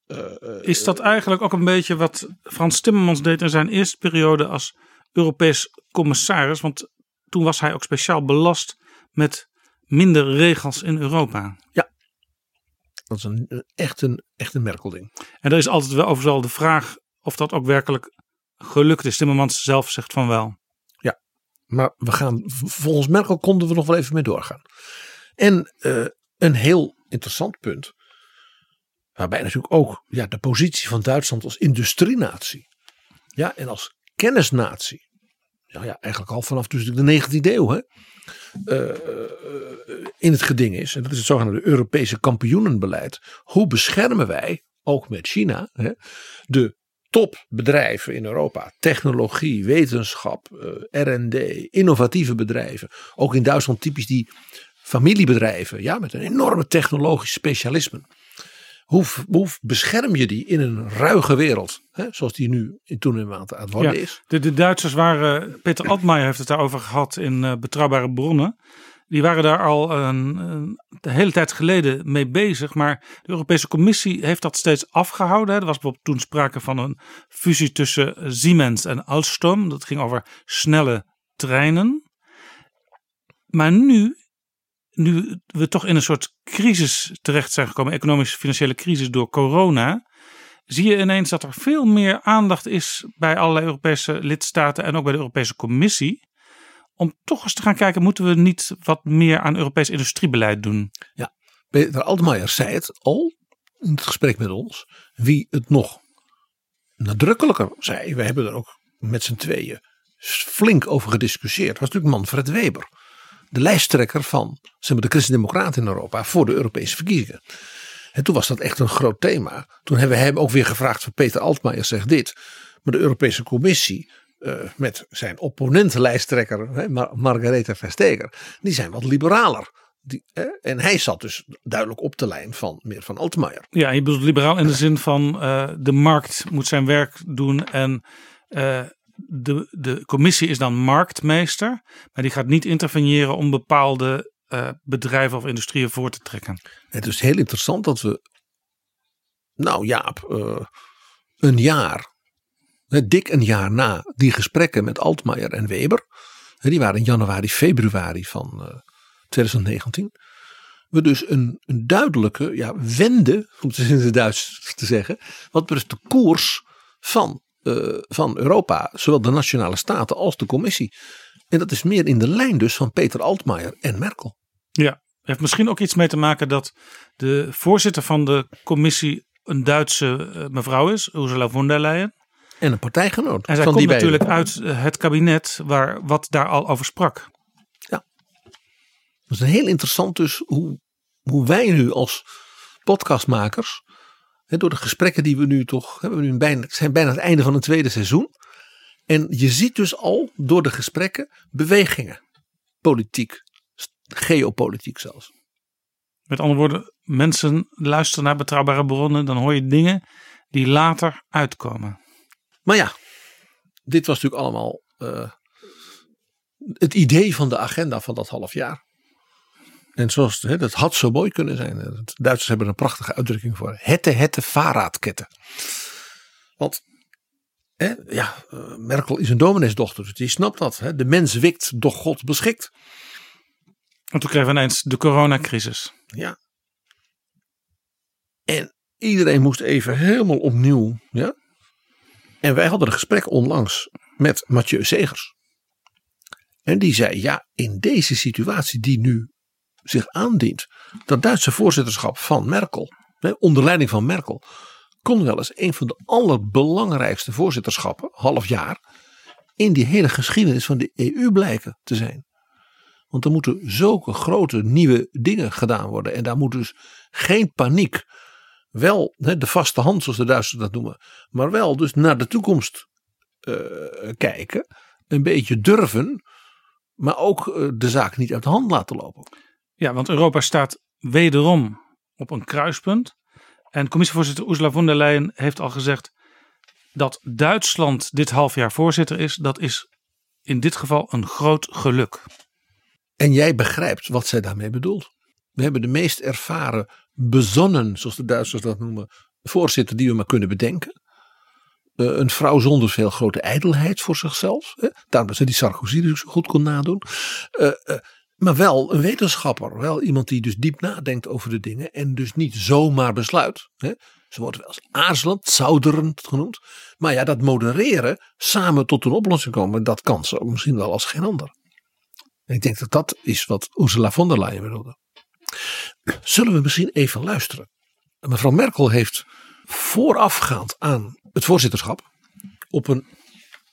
Uh, is dat eigenlijk ook een beetje wat Frans Timmermans deed in zijn eerste periode als Europees commissaris? Want toen was hij ook speciaal belast met minder regels in Europa. Ja, dat is een, echt, een, echt een Merkel-ding. En er is altijd wel overal de vraag of dat ook werkelijk gelukt is. Timmermans zelf zegt van wel. Maar we gaan, volgens Merkel konden we nog wel even mee doorgaan. En uh, een heel interessant punt. Waarbij natuurlijk ook ja, de positie van Duitsland als industrienatie. Ja, en als kennisnatie. Ja, ja, eigenlijk al vanaf dus de 19e eeuw. Hè, uh, in het geding is. En dat is het zogenaamde Europese kampioenenbeleid. Hoe beschermen wij, ook met China, hè, de topbedrijven in Europa. Technologie, wetenschap, uh, RD, innovatieve bedrijven. Ook in Duitsland typisch die familiebedrijven. Ja, met een enorme technologisch specialisme. Hoe, hoe bescherm je die in een ruige wereld? Hè, zoals die nu in toenemend aan het worden ja, is. De, de Duitsers waren, Peter Altmaier heeft het daarover gehad in uh, Betrouwbare Bronnen. Die waren daar al een, hele tijd geleden mee bezig. Maar de Europese Commissie heeft dat steeds afgehouden. Er was bijvoorbeeld toen sprake van een fusie tussen Siemens en Alstom. Dat ging over snelle treinen. Maar nu nu we toch in een soort crisis terecht zijn gekomen, economische financiële crisis door corona, zie je ineens dat er veel meer aandacht is bij allerlei Europese lidstaten en ook bij de Europese Commissie. Om toch eens te gaan kijken, moeten we niet wat meer aan Europees industriebeleid doen? Ja, Peter Altmaier zei het al in het gesprek met ons. Wie het nog nadrukkelijker zei, we hebben er ook met z'n tweeën flink over gediscussieerd, was natuurlijk Manfred Weber. De lijsttrekker van zeg maar, de Christen-Democraten in Europa voor de Europese verkiezingen. En toen was dat echt een groot thema. Toen hebben we hem ook weer gevraagd van Peter Altmaier zegt dit. Maar de Europese Commissie uh, met zijn opponentenlijsttrekker Mar Margaretha Vestager. Die zijn wat liberaler. Die, eh, en hij zat dus duidelijk op de lijn van meer van Altmaier. Ja, je bedoelt liberaal in de zin van uh, de markt moet zijn werk doen en de, de commissie is dan marktmeester, maar die gaat niet interveneren om bepaalde uh, bedrijven of industrieën voor te trekken. Het is heel interessant dat we, nou Jaap, een jaar, dik een jaar na die gesprekken met Altmaier en Weber, die waren in januari, februari van uh, 2019, we dus een, een duidelijke ja, wende, om het in het Duits te zeggen, wat betreft de koers van uh, van Europa, zowel de nationale staten als de commissie. En dat is meer in de lijn dus van Peter Altmaier en Merkel. Ja, heeft misschien ook iets mee te maken dat de voorzitter van de commissie een Duitse mevrouw is, Ursula von der Leyen. En een partijgenoot. En zij komt natuurlijk beiden. uit uh, het kabinet waar wat daar al over sprak. Ja, dat is heel interessant dus hoe, hoe wij nu als podcastmakers door de gesprekken die we nu toch hebben, we nu bijna, zijn bijna het einde van een tweede seizoen. En je ziet dus al door de gesprekken bewegingen. Politiek, geopolitiek zelfs. Met andere woorden, mensen luisteren naar betrouwbare bronnen, dan hoor je dingen die later uitkomen. Maar ja, dit was natuurlijk allemaal uh, het idee van de agenda van dat half jaar. En zoals, hè, dat had zo mooi kunnen zijn. De Duitsers hebben een prachtige uitdrukking voor. Hette, hette, vaarraadketten. Want hè, ja, Merkel is een domineesdochter, dus die snapt dat. Hè. De mens wikt, doch God beschikt. En toen kregen we ineens de coronacrisis. Ja. En iedereen moest even helemaal opnieuw. Ja? En wij hadden een gesprek onlangs met Mathieu Segers. En die zei, ja, in deze situatie die nu zich aandient. Dat Duitse voorzitterschap van Merkel, onder leiding van Merkel, kon wel eens een van de allerbelangrijkste voorzitterschappen, half jaar, in die hele geschiedenis van de EU blijken te zijn. Want er moeten zulke grote nieuwe dingen gedaan worden. En daar moet dus geen paniek. Wel de vaste hand, zoals de Duitsers dat noemen. Maar wel dus naar de toekomst uh, kijken. Een beetje durven. Maar ook uh, de zaak niet uit de hand laten lopen. Ja, want Europa staat wederom op een kruispunt. En commissievoorzitter Ursula von der Leyen heeft al gezegd dat Duitsland dit half jaar voorzitter is. Dat is in dit geval een groot geluk. En jij begrijpt wat zij daarmee bedoelt. We hebben de meest ervaren, bezonnen, zoals de Duitsers dat noemen, voorzitter die we maar kunnen bedenken. Uh, een vrouw zonder veel grote ijdelheid voor zichzelf. Hè? Daarom dat ze die Sarkozy dus goed kon nadoen. Uh, uh, maar wel een wetenschapper. Wel iemand die dus diep nadenkt over de dingen. En dus niet zomaar besluit. Hè. Ze worden wel eens aarzelend, zouderend genoemd. Maar ja, dat modereren, samen tot een oplossing komen. Dat kan ze ook misschien wel als geen ander. Ik denk dat dat is wat Ursula von der Leyen bedoelde. Zullen we misschien even luisteren. Mevrouw Merkel heeft voorafgaand aan het voorzitterschap. Op een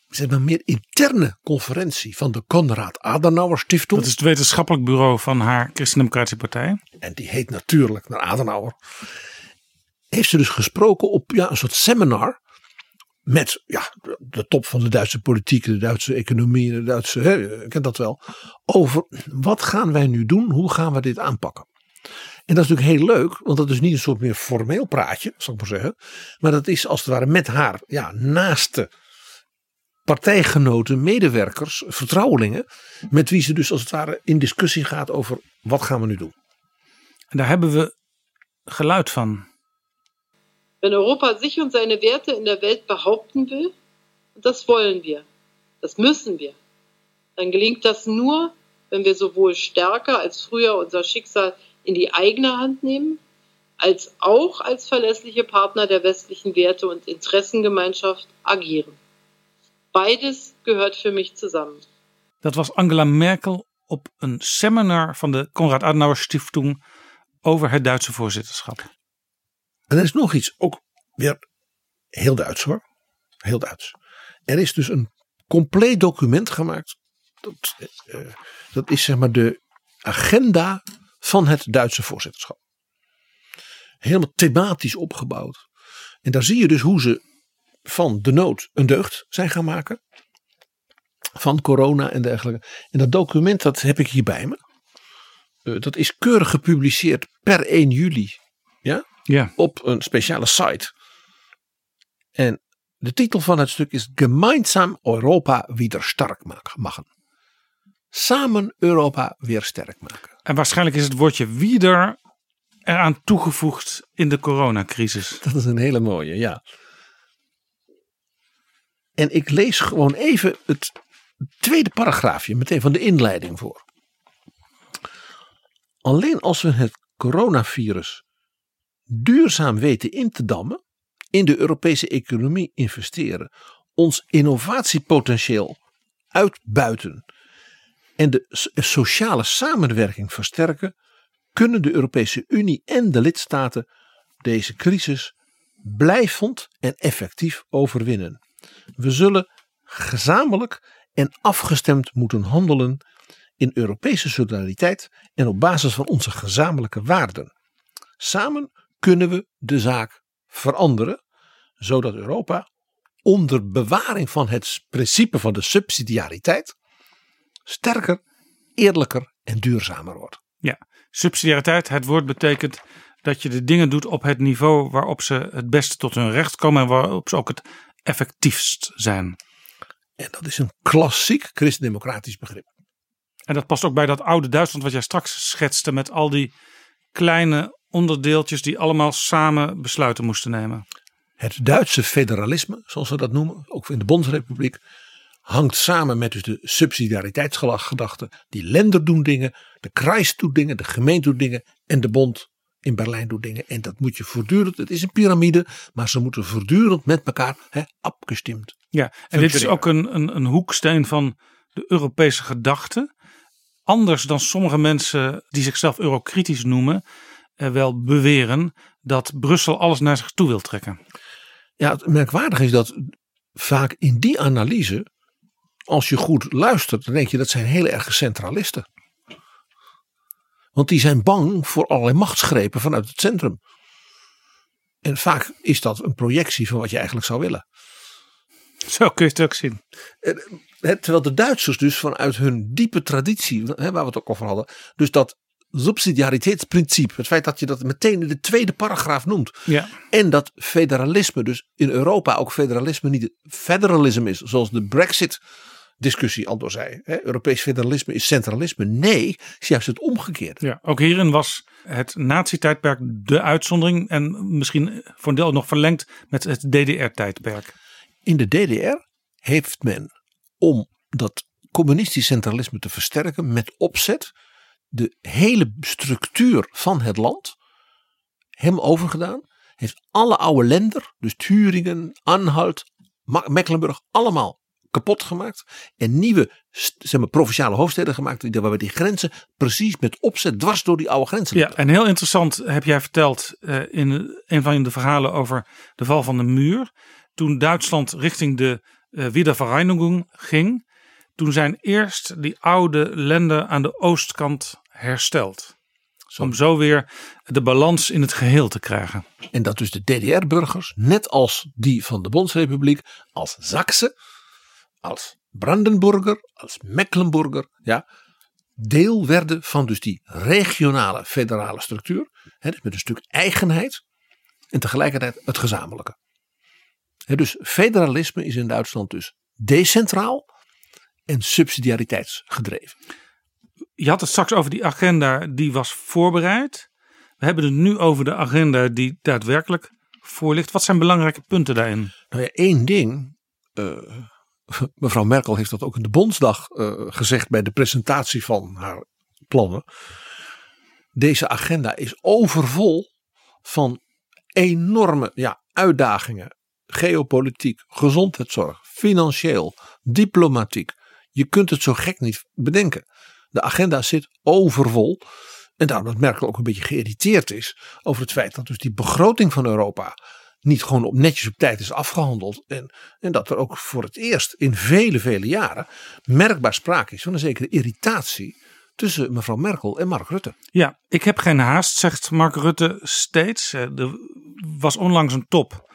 zeg maar, meer interne conferentie van de Konrad Adenauer Stiftung. Dat is het wetenschappelijk bureau van haar Christendemocratische Partij. En die heet natuurlijk naar Adenauer. Heeft ze dus gesproken op ja, een soort seminar. Met ja, de top van de Duitse politiek, de Duitse economie, de Duitse, hè, je kent dat wel. Over wat gaan wij nu doen? Hoe gaan we dit aanpakken? En dat is natuurlijk heel leuk, want dat is niet een soort meer formeel praatje, zal ik maar zeggen. Maar dat is als het ware met haar ja, naaste partijgenoten, medewerkers, vertrouwelingen. Met wie ze dus als het ware in discussie gaat over wat gaan we nu doen. En daar hebben we geluid van. Wenn Europa sich und seine Werte in der Welt behaupten will, und das wollen wir, das müssen wir, dann gelingt das nur wenn wir sowohl stärker als früher unser Schicksal in die eigene Hand nehmen, als auch als verlässliche Partner der westlichen Werte- und Interessengemeinschaft agieren. Beides gehört für mich zusammen. Dat was Angela Merkel op een seminar van de Konrad Adenauer Stiftung over het Duitse voorzitterschap. En er is nog iets, ook weer heel Duits hoor. Heel Duits. Er is dus een compleet document gemaakt. Dat, eh, dat is zeg maar de agenda van het Duitse voorzitterschap. Helemaal thematisch opgebouwd. En daar zie je dus hoe ze van de nood een deugd zijn gaan maken. Van corona en dergelijke. En dat document dat heb ik hier bij me. Eh, dat is keurig gepubliceerd per 1 juli. Ja? Ja. Op een speciale site. En de titel van het stuk is Gemeinsam Europa wieder stark maken. Samen Europa weer sterk maken. En waarschijnlijk is het woordje wieder eraan toegevoegd in de coronacrisis. Dat is een hele mooie, ja. En ik lees gewoon even het tweede paragraafje meteen van de inleiding voor. Alleen als we het coronavirus duurzaam weten in te dammen, in de Europese economie investeren, ons innovatiepotentieel uitbuiten en de sociale samenwerking versterken, kunnen de Europese Unie en de lidstaten deze crisis blijvend en effectief overwinnen. We zullen gezamenlijk en afgestemd moeten handelen in Europese solidariteit en op basis van onze gezamenlijke waarden. Samen kunnen we de zaak veranderen, zodat Europa onder bewaring van het principe van de subsidiariteit sterker, eerlijker en duurzamer wordt. Ja, subsidiariteit, het woord betekent dat je de dingen doet op het niveau waarop ze het beste tot hun recht komen en waarop ze ook het effectiefst zijn. En dat is een klassiek christendemocratisch begrip. En dat past ook bij dat oude Duitsland wat jij straks schetste met al die kleine onderdeeltjes die allemaal samen besluiten moesten nemen. Het Duitse federalisme, zoals we dat noemen, ook in de Bondsrepubliek, hangt samen met dus de subsidiariteitsgedachte. Die lender doen dingen, de Kreis doet dingen, de gemeente doet dingen en de bond in Berlijn doet dingen. En dat moet je voortdurend, het is een piramide, maar ze moeten voortdurend met elkaar hè, afgestemd. Ja, en dit is ook een, een, een hoeksteen van de Europese gedachte. Anders dan sommige mensen die zichzelf eurokritisch noemen, eh, wel beweren dat Brussel alles naar zich toe wil trekken. Ja, het merkwaardige is dat vaak in die analyse, als je goed luistert, dan denk je dat zijn heel erg centralisten. Want die zijn bang voor allerlei machtsgrepen vanuit het centrum. En vaak is dat een projectie van wat je eigenlijk zou willen. Zo kun je het ook zien. Terwijl de Duitsers dus vanuit hun diepe traditie, waar we het ook over hadden, dus dat subsidiariteitsprincipe, het feit dat je dat meteen in de tweede paragraaf noemt. Ja. En dat federalisme, dus in Europa ook federalisme niet federalisme is, zoals de Brexit discussie al door zei. Hè, Europees federalisme is centralisme. Nee, is juist het omgekeerde. Ja, ook hierin was het nazi-tijdperk de uitzondering en misschien voor een deel nog verlengd met het DDR-tijdperk. In de DDR heeft men om dat communistisch centralisme te versterken met opzet de hele structuur van het land hem overgedaan. Heeft alle oude lender, dus Thüringen, Anhalt, Mecklenburg, allemaal kapot gemaakt. En nieuwe zeg maar, provinciale hoofdsteden gemaakt. Waarbij die grenzen precies met opzet dwars door die oude grenzen Ja, en heel interessant heb jij verteld uh, in een van de verhalen over de val van de muur. Toen Duitsland richting de uh, Wiedervereinigung ging. Toen zijn eerst die oude lenden aan de oostkant hersteld. Om zo weer de balans in het geheel te krijgen. En dat dus de DDR-burgers, net als die van de Bondsrepubliek, als Zaksen, als Brandenburger, als Mecklenburger, ja, deel werden van dus die regionale federale structuur. Hè, dus met een stuk eigenheid en tegelijkertijd het gezamenlijke. Hè, dus federalisme is in Duitsland dus decentraal en subsidiariteitsgedreven. Je had het straks over die agenda die was voorbereid. We hebben het nu over de agenda die daadwerkelijk voor ligt. Wat zijn belangrijke punten daarin? Nou ja, één ding uh, mevrouw Merkel heeft dat ook in de Bondsdag uh, gezegd bij de presentatie van haar plannen. Deze agenda is overvol van enorme ja, uitdagingen. Geopolitiek, gezondheidszorg, financieel, diplomatiek. Je kunt het zo gek niet bedenken. De agenda zit overvol. En daarom dat Merkel ook een beetje geïrriteerd is over het feit dat dus die begroting van Europa niet gewoon op netjes op tijd is afgehandeld. En, en dat er ook voor het eerst in vele, vele jaren merkbaar sprake is van een zekere irritatie tussen mevrouw Merkel en Mark Rutte. Ja, ik heb geen haast, zegt Mark Rutte steeds. Eh, er was onlangs een top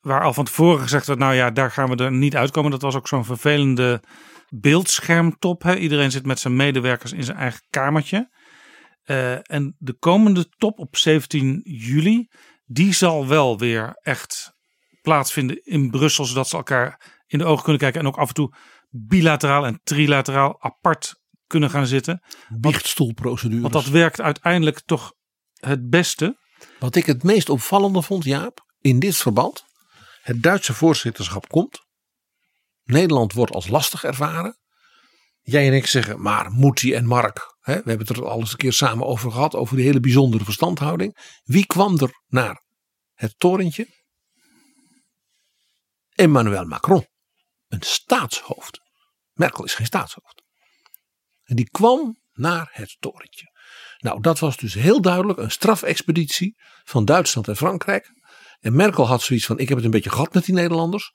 waar al van tevoren gezegd werd, nou ja, daar gaan we er niet uitkomen. Dat was ook zo'n vervelende beeldschermtop. Hè? Iedereen zit met zijn medewerkers in zijn eigen kamertje. Uh, en de komende top op 17 juli, die zal wel weer echt plaatsvinden in Brussel, zodat ze elkaar in de ogen kunnen kijken en ook af en toe bilateraal en trilateraal apart kunnen gaan zitten. Biechtstoelprocedure. Want dat werkt uiteindelijk toch het beste. Wat ik het meest opvallende vond, Jaap, in dit verband. Het Duitse voorzitterschap komt. Nederland wordt als lastig ervaren. Jij en ik zeggen, maar Moetie en Mark, hè, we hebben het er al eens een keer samen over gehad, over die hele bijzondere verstandhouding. Wie kwam er naar het torentje? Emmanuel Macron, een staatshoofd. Merkel is geen staatshoofd. En die kwam naar het torentje. Nou, dat was dus heel duidelijk een strafexpeditie van Duitsland en Frankrijk. En Merkel had zoiets van: ik heb het een beetje gehad met die Nederlanders.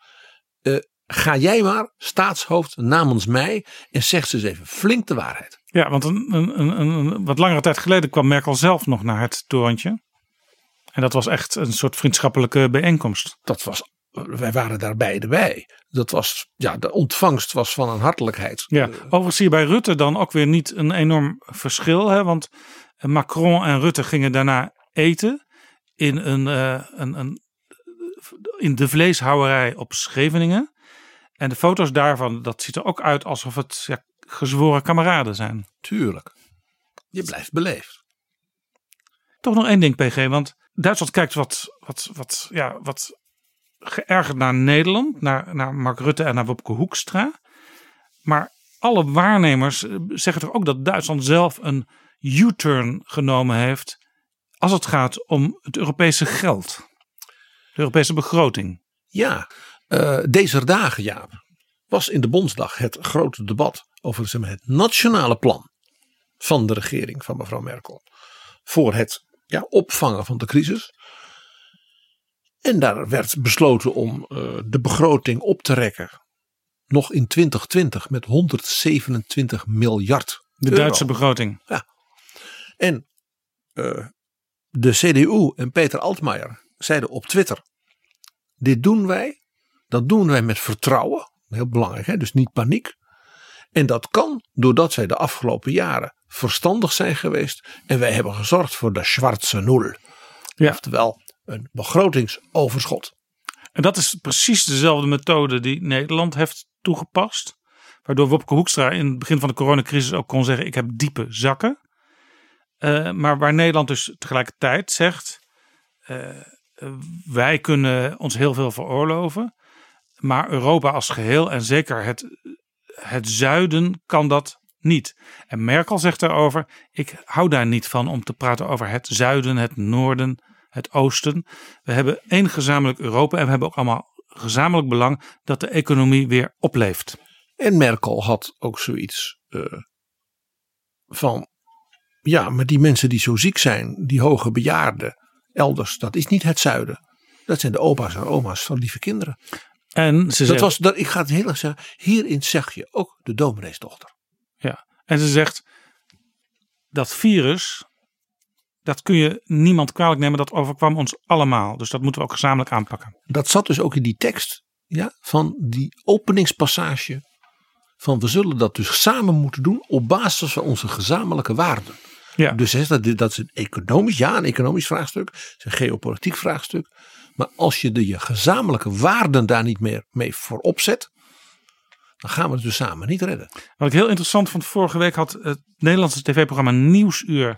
Uh, ga jij maar staatshoofd namens mij en zeg ze eens even flink de waarheid. Ja, want een, een, een, wat langere tijd geleden kwam Merkel zelf nog naar het torentje. En dat was echt een soort vriendschappelijke bijeenkomst. Dat was, wij waren daar beide bij. Dat was, ja, de ontvangst was van een hartelijkheid. Ja, overigens zie je bij Rutte dan ook weer niet een enorm verschil. Hè? Want Macron en Rutte gingen daarna eten in, een, uh, een, een, in de vleeshouwerij op Scheveningen. En de foto's daarvan, dat ziet er ook uit alsof het ja, gezworen kameraden zijn. Tuurlijk. Je blijft beleefd. Toch nog één ding, PG. Want Duitsland kijkt wat, wat, wat, ja, wat geërgerd naar Nederland, naar, naar Mark Rutte en naar Wopke Hoekstra. Maar alle waarnemers eh, zeggen toch ook dat Duitsland zelf een U-turn genomen heeft als het gaat om het Europese geld. De Europese begroting. Ja, uh, deze dagen, Jaap, was in de Bondsdag het grote debat over zeg maar, het nationale plan van de regering van mevrouw Merkel. Voor het ja, opvangen van de crisis. En daar werd besloten om uh, de begroting op te rekken. Nog in 2020 met 127 miljard. De Duitse begroting. Ja. En uh, de CDU en Peter Altmaier zeiden op Twitter: Dit doen wij dat doen wij met vertrouwen. Heel belangrijk, hè? dus niet paniek. En dat kan doordat zij de afgelopen jaren verstandig zijn geweest. En wij hebben gezorgd voor de schwarze nul. Ja. Oftewel een begrotingsoverschot. En dat is precies dezelfde methode die Nederland heeft toegepast. Waardoor Wopke Hoekstra in het begin van de coronacrisis ook kon zeggen: Ik heb diepe zakken. Uh, maar waar Nederland dus tegelijkertijd zegt: uh, Wij kunnen ons heel veel veroorloven. Maar Europa als geheel en zeker het, het zuiden kan dat niet. En Merkel zegt daarover: ik hou daar niet van om te praten over het zuiden, het noorden, het oosten. We hebben één gezamenlijk Europa en we hebben ook allemaal gezamenlijk belang dat de economie weer opleeft. En Merkel had ook zoiets uh, van: ja, maar die mensen die zo ziek zijn, die hoge bejaarden elders, dat is niet het zuiden. Dat zijn de opa's en oma's van lieve kinderen. En ze dat was, dat, ik ga het heel erg zeggen, hierin zeg je ook de domineesdochter. Ja, en ze zegt, dat virus, dat kun je niemand kwalijk nemen, dat overkwam ons allemaal. Dus dat moeten we ook gezamenlijk aanpakken. Dat zat dus ook in die tekst ja, van die openingspassage van we zullen dat dus samen moeten doen op basis van onze gezamenlijke waarden. Ja. Dus dat, dat is een economisch, ja, een economisch vraagstuk, het is een geopolitiek vraagstuk. Maar als je de je gezamenlijke waarden daar niet meer mee voor opzet, dan gaan we het dus samen niet redden. Wat ik heel interessant vond, vorige week had het Nederlandse tv-programma Nieuwsuur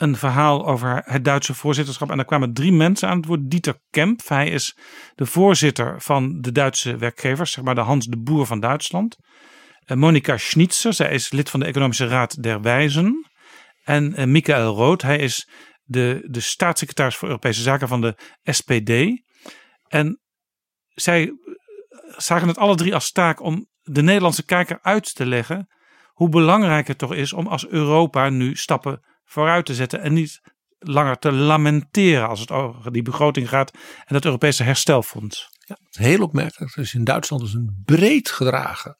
een verhaal over het Duitse voorzitterschap. En daar kwamen drie mensen aan het woord. Dieter Kemp, hij is de voorzitter van de Duitse werkgevers, zeg maar de Hans de Boer van Duitsland. Uh, Monika Schnitzer, zij is lid van de Economische Raad der Wijzen. En uh, Michael Rood, hij is de, de staatssecretaris voor Europese Zaken van de SPD. En zij zagen het alle drie als taak om de Nederlandse kijker uit te leggen hoe belangrijk het toch is om als Europa nu stappen vooruit te zetten en niet langer te lamenteren als het over die begroting gaat en dat Europese herstelfonds. Ja, heel opmerkelijk. Er is in Duitsland dus een breed gedragen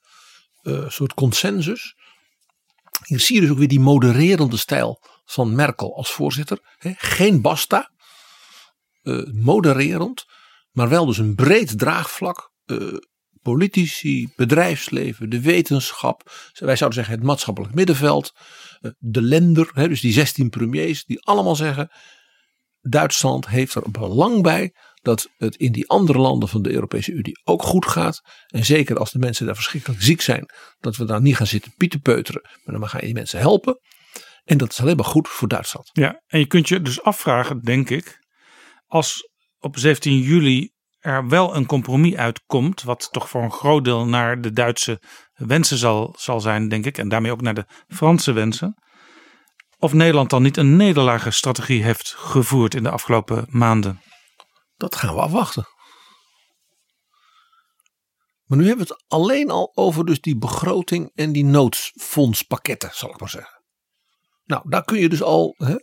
uh, soort consensus. Hier zie dus ook weer die modererende stijl van Merkel als voorzitter. Geen basta, uh, modererend, maar wel dus een breed draagvlak. Uh, politici, bedrijfsleven, de wetenschap, wij zouden zeggen het maatschappelijk middenveld, de lender, dus die 16 premiers, die allemaal zeggen: Duitsland heeft er belang bij dat het in die andere landen van de Europese Unie ook goed gaat. En zeker als de mensen daar verschrikkelijk ziek zijn, dat we daar niet gaan zitten pietenpeuteren, maar dan gaan je die mensen helpen. En dat is alleen maar goed voor Duitsland. Ja, en je kunt je dus afvragen, denk ik, als op 17 juli er wel een compromis uitkomt, wat toch voor een groot deel naar de Duitse wensen zal, zal zijn, denk ik, en daarmee ook naar de Franse wensen. Of Nederland dan niet een nederlagenstrategie heeft gevoerd in de afgelopen maanden. Dat gaan we afwachten. Maar nu hebben we het alleen al over dus die begroting en die noodfondspakketten, zal ik maar zeggen. Nou, daar kun je dus al hè,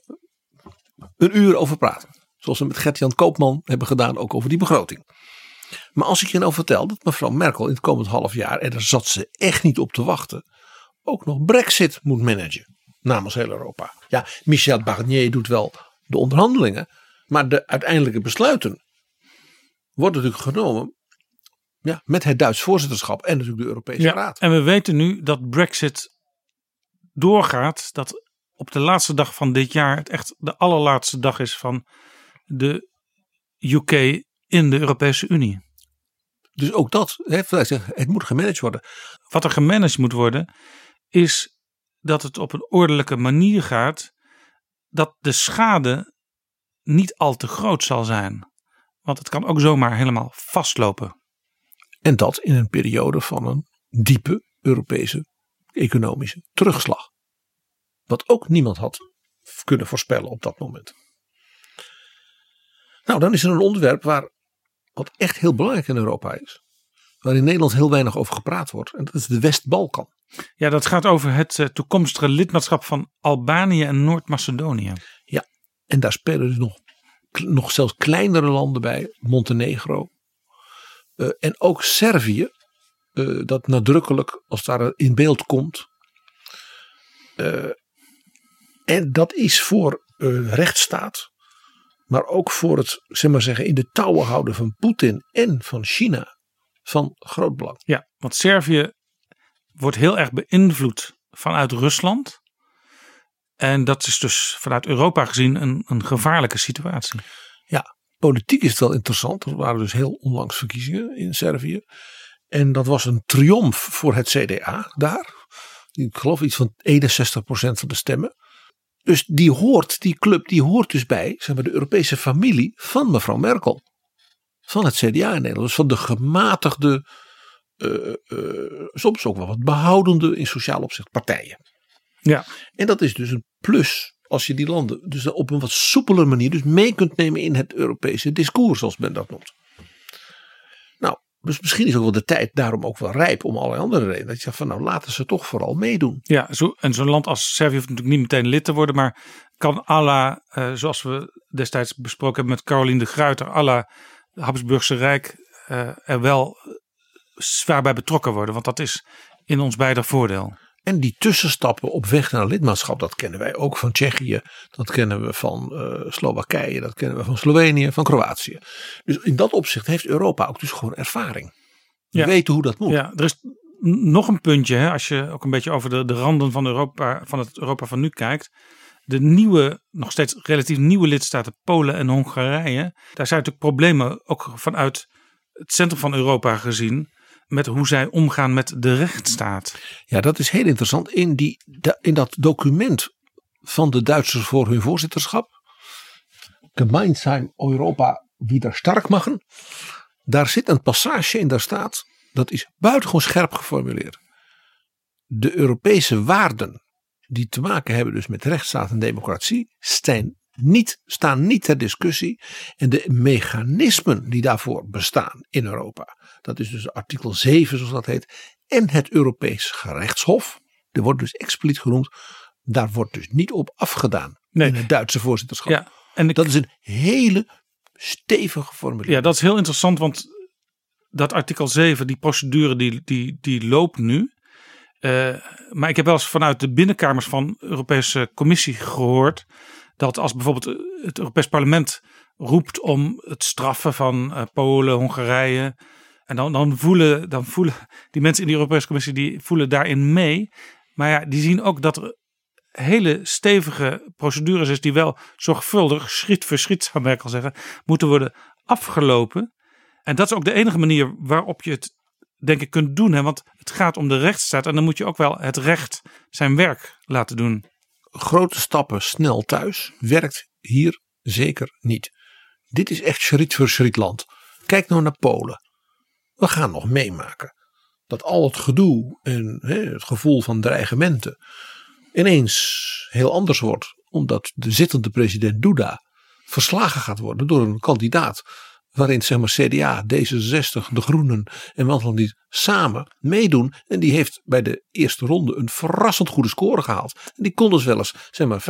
een uur over praten. Zoals we met Gert-Jan Koopman hebben gedaan, ook over die begroting. Maar als ik je nou vertel dat mevrouw Merkel in het komend half jaar, en daar zat ze echt niet op te wachten, ook nog Brexit moet managen namens heel Europa. Ja, Michel Barnier doet wel de onderhandelingen, maar de uiteindelijke besluiten worden natuurlijk genomen ja, met het Duits voorzitterschap en natuurlijk de Europese ja, Raad. En we weten nu dat Brexit doorgaat, dat op de laatste dag van dit jaar het echt de allerlaatste dag is van de UK in de Europese Unie. Dus ook dat, het moet gemanaged worden. Wat er gemanaged moet worden, is dat het op een ordelijke manier gaat, dat de schade niet al te groot zal zijn. Want het kan ook zomaar helemaal vastlopen. En dat in een periode van een diepe Europese economische terugslag. Wat ook niemand had kunnen voorspellen op dat moment. Nou, dan is er een onderwerp waar wat echt heel belangrijk in Europa is. Waar in Nederland heel weinig over gepraat wordt. En dat is de West-Balkan. Ja, dat gaat over het uh, toekomstige lidmaatschap van Albanië en Noord-Macedonië. Ja, en daar spelen dus nog, nog zelfs kleinere landen bij. Montenegro. Uh, en ook Servië. Uh, dat nadrukkelijk als daar in beeld komt. En dat is voor rechtsstaat maar ook voor het zeg maar zeggen, in de touwen houden van Poetin en van China van groot belang. Ja, want Servië wordt heel erg beïnvloed vanuit Rusland. En dat is dus vanuit Europa gezien een, een gevaarlijke situatie. Ja, politiek is het wel interessant. Er waren dus heel onlangs verkiezingen in Servië. En dat was een triomf voor het CDA daar. Ik geloof iets van 61% van de stemmen. Dus die hoort, die club, die hoort dus bij zeg maar, de Europese familie van mevrouw Merkel. Van het CDA in Nederland. Dus van de gematigde, uh, uh, soms ook wel wat behoudende in sociaal opzicht partijen. Ja. En dat is dus een plus als je die landen dus op een wat soepele manier dus mee kunt nemen in het Europese discours, zoals men dat noemt. Dus misschien is ook wel de tijd daarom ook wel rijp om allerlei andere redenen. Dat je zegt van nou laten ze toch vooral meedoen. Ja, zo, en zo'n land als Servië hoeft natuurlijk niet meteen lid te worden. Maar kan alla, uh, zoals we destijds besproken hebben met Caroline de Gruyter, alla Habsburgse Rijk uh, er wel zwaar bij betrokken worden. Want dat is in ons beider voordeel. En die tussenstappen op weg naar lidmaatschap, dat kennen wij ook van Tsjechië, dat kennen we van uh, Slowakije, dat kennen we van Slovenië, van Kroatië. Dus in dat opzicht heeft Europa ook dus gewoon ervaring. We weten hoe dat moet. Ja, er is nog een puntje, hè, als je ook een beetje over de, de randen van, Europa, van het Europa van nu kijkt. De nieuwe, nog steeds relatief nieuwe lidstaten, Polen en Hongarije, daar zijn natuurlijk problemen ook vanuit het centrum van Europa gezien met hoe zij omgaan met de rechtsstaat. Ja, dat is heel interessant. In, die, in dat document van de Duitsers voor hun voorzitterschap. Gemeinsam Europa wieder stark machen. Daar zit een passage in, daar staat, dat is buitengewoon scherp geformuleerd. De Europese waarden die te maken hebben dus met rechtsstaat en democratie staan niet, staan niet ter discussie. En de mechanismen die daarvoor bestaan in Europa, dat is dus artikel 7 zoals dat heet, en het Europees gerechtshof, die wordt dus expliciet genoemd, daar wordt dus niet op afgedaan Nee. in het Duitse voorzitterschap. Ja, en ik, Dat is een hele stevige formulering. ja, dat is heel interessant, want dat artikel 7, die procedure, die, die, die loopt nu. Eh, maar ik heb wel eens vanuit de binnenkamers van de Europese Commissie gehoord. Dat als bijvoorbeeld het Europees Parlement roept om het straffen van eh, Polen, Hongarije. En dan, dan, voelen, dan voelen die mensen in de Europese Commissie die voelen daarin mee. Maar ja, die zien ook dat er hele stevige procedures is die wel zorgvuldig, schriet voor schriet zou Merkel zeggen, moeten worden afgelopen. En dat is ook de enige manier waarop je het, denk ik, kunt doen. Hè? Want het gaat om de rechtsstaat en dan moet je ook wel het recht zijn werk laten doen. Grote stappen snel thuis werkt hier zeker niet. Dit is echt schriet voor schrietland. Kijk nou naar Polen. We gaan nog meemaken dat al het gedoe en het gevoel van dreigementen ineens heel anders wordt. Omdat de zittende president Duda verslagen gaat worden door een kandidaat waarin zeg maar CDA, D66, de Groenen en wat dan niet samen meedoen. En die heeft bij de eerste ronde een verrassend goede score gehaald. En die kon dus wel eens zeg maar 50,1%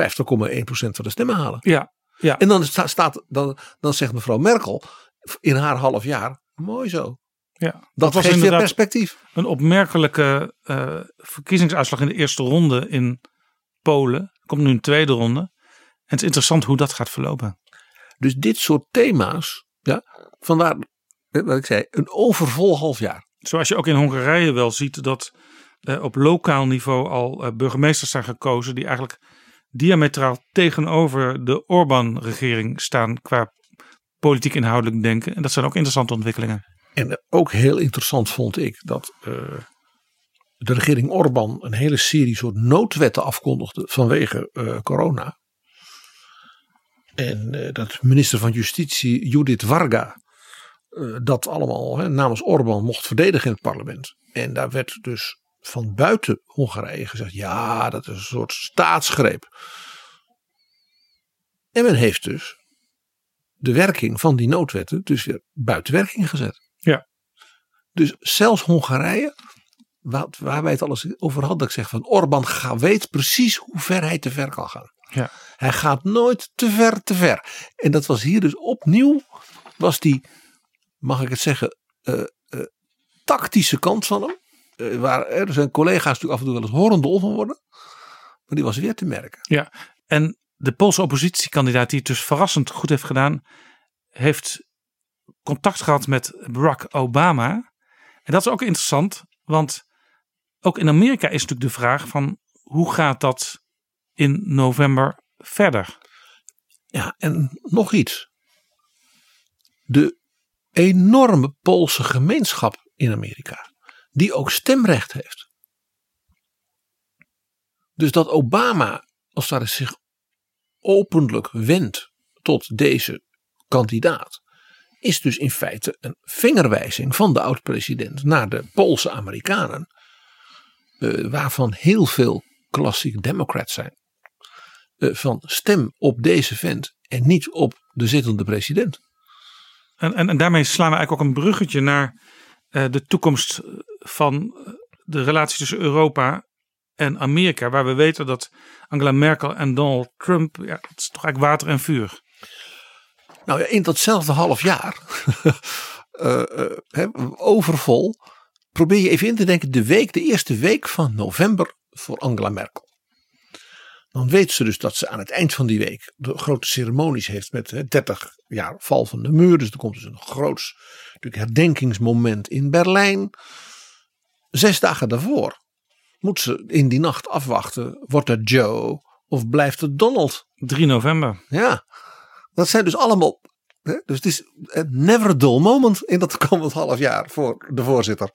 van de stemmen halen. Ja, ja. En dan sta- staat, dan, dan zegt mevrouw Merkel in haar half jaar, mooi zo. ja. Dat, was geeft weer perspectief. een opmerkelijke eh, verkiezingsuitslag in de eerste ronde in Polen. Er komt nu een tweede ronde. En het is interessant hoe dat gaat verlopen. Dus dit soort thema's, ja, vandaar eh, wat ik zei, een overvol half jaar. Zoals je ook in Hongarije wel ziet dat eh, op lokaal niveau al eh, burgemeesters zijn gekozen die eigenlijk diametraal tegenover de Orbán-regering staan qua politiek inhoudelijk denken. En dat zijn ook interessante ontwikkelingen. En ook heel interessant vond ik dat eh, de regering Orbán een hele serie soort noodwetten afkondigde vanwege eh, corona. En eh, dat minister van Justitie Judith Varga eh, dat allemaal hè, namens Orbán mocht verdedigen in het parlement. En daar werd dus van buiten Hongarije gezegd: ja, dat is een soort staatsgreep. En men heeft dus de werking van die noodwetten dus weer buiten werking gezet. Ja. Dus zelfs Hongarije, wat, waar wij het alles over hadden, dat ik zeg van Orbán weet precies hoe ver hij te ver kan gaan. Ja. Hij gaat nooit te ver, te ver. En dat was hier dus opnieuw, was die, mag ik het zeggen, eh, eh, tactische kant van hem. Eh, waar er zijn collega's natuurlijk af en toe wel eens horendol van worden. Maar die was weer te merken. Ja, en de Poolse oppositiekandidaat die het dus verrassend goed heeft gedaan, heeft contact gehad met Barack Obama. En dat is ook interessant, want ook in Amerika is natuurlijk de vraag van hoe gaat dat in november verder? Ja, en nog iets. De enorme Poolse gemeenschap in Amerika, die ook stemrecht heeft. Dus dat Obama, als daar zich openlijk wendt tot deze kandidaat, is dus in feite een vingerwijzing van de oud-president naar de Poolse Amerikanen, eh, waarvan heel veel klassiek democrats zijn. Eh, van stem op deze vent en niet op de zittende president. En, en, en daarmee slaan we eigenlijk ook een bruggetje naar eh, de toekomst van de relatie tussen Europa en Amerika. Waar we weten dat Angela Merkel en Donald Trump, ja, het is toch eigenlijk water en vuur. Nou ja, in datzelfde half jaar, eh, eh, overvol, probeer je even in te denken de week, de eerste week van november voor Angela Merkel. Dan weet ze dus dat ze aan het eind van die week de grote ceremonies heeft met hè, 30 jaar val van de muur. Dus er komt dus een groot natuurlijk, herdenkingsmoment in Berlijn. Zes dagen daarvoor moet ze in die nacht afwachten. Wordt het Joe of blijft het Donald? 3 november. Ja, dat zijn dus allemaal. Hè, dus het is een never dull moment in dat komend half jaar voor de voorzitter.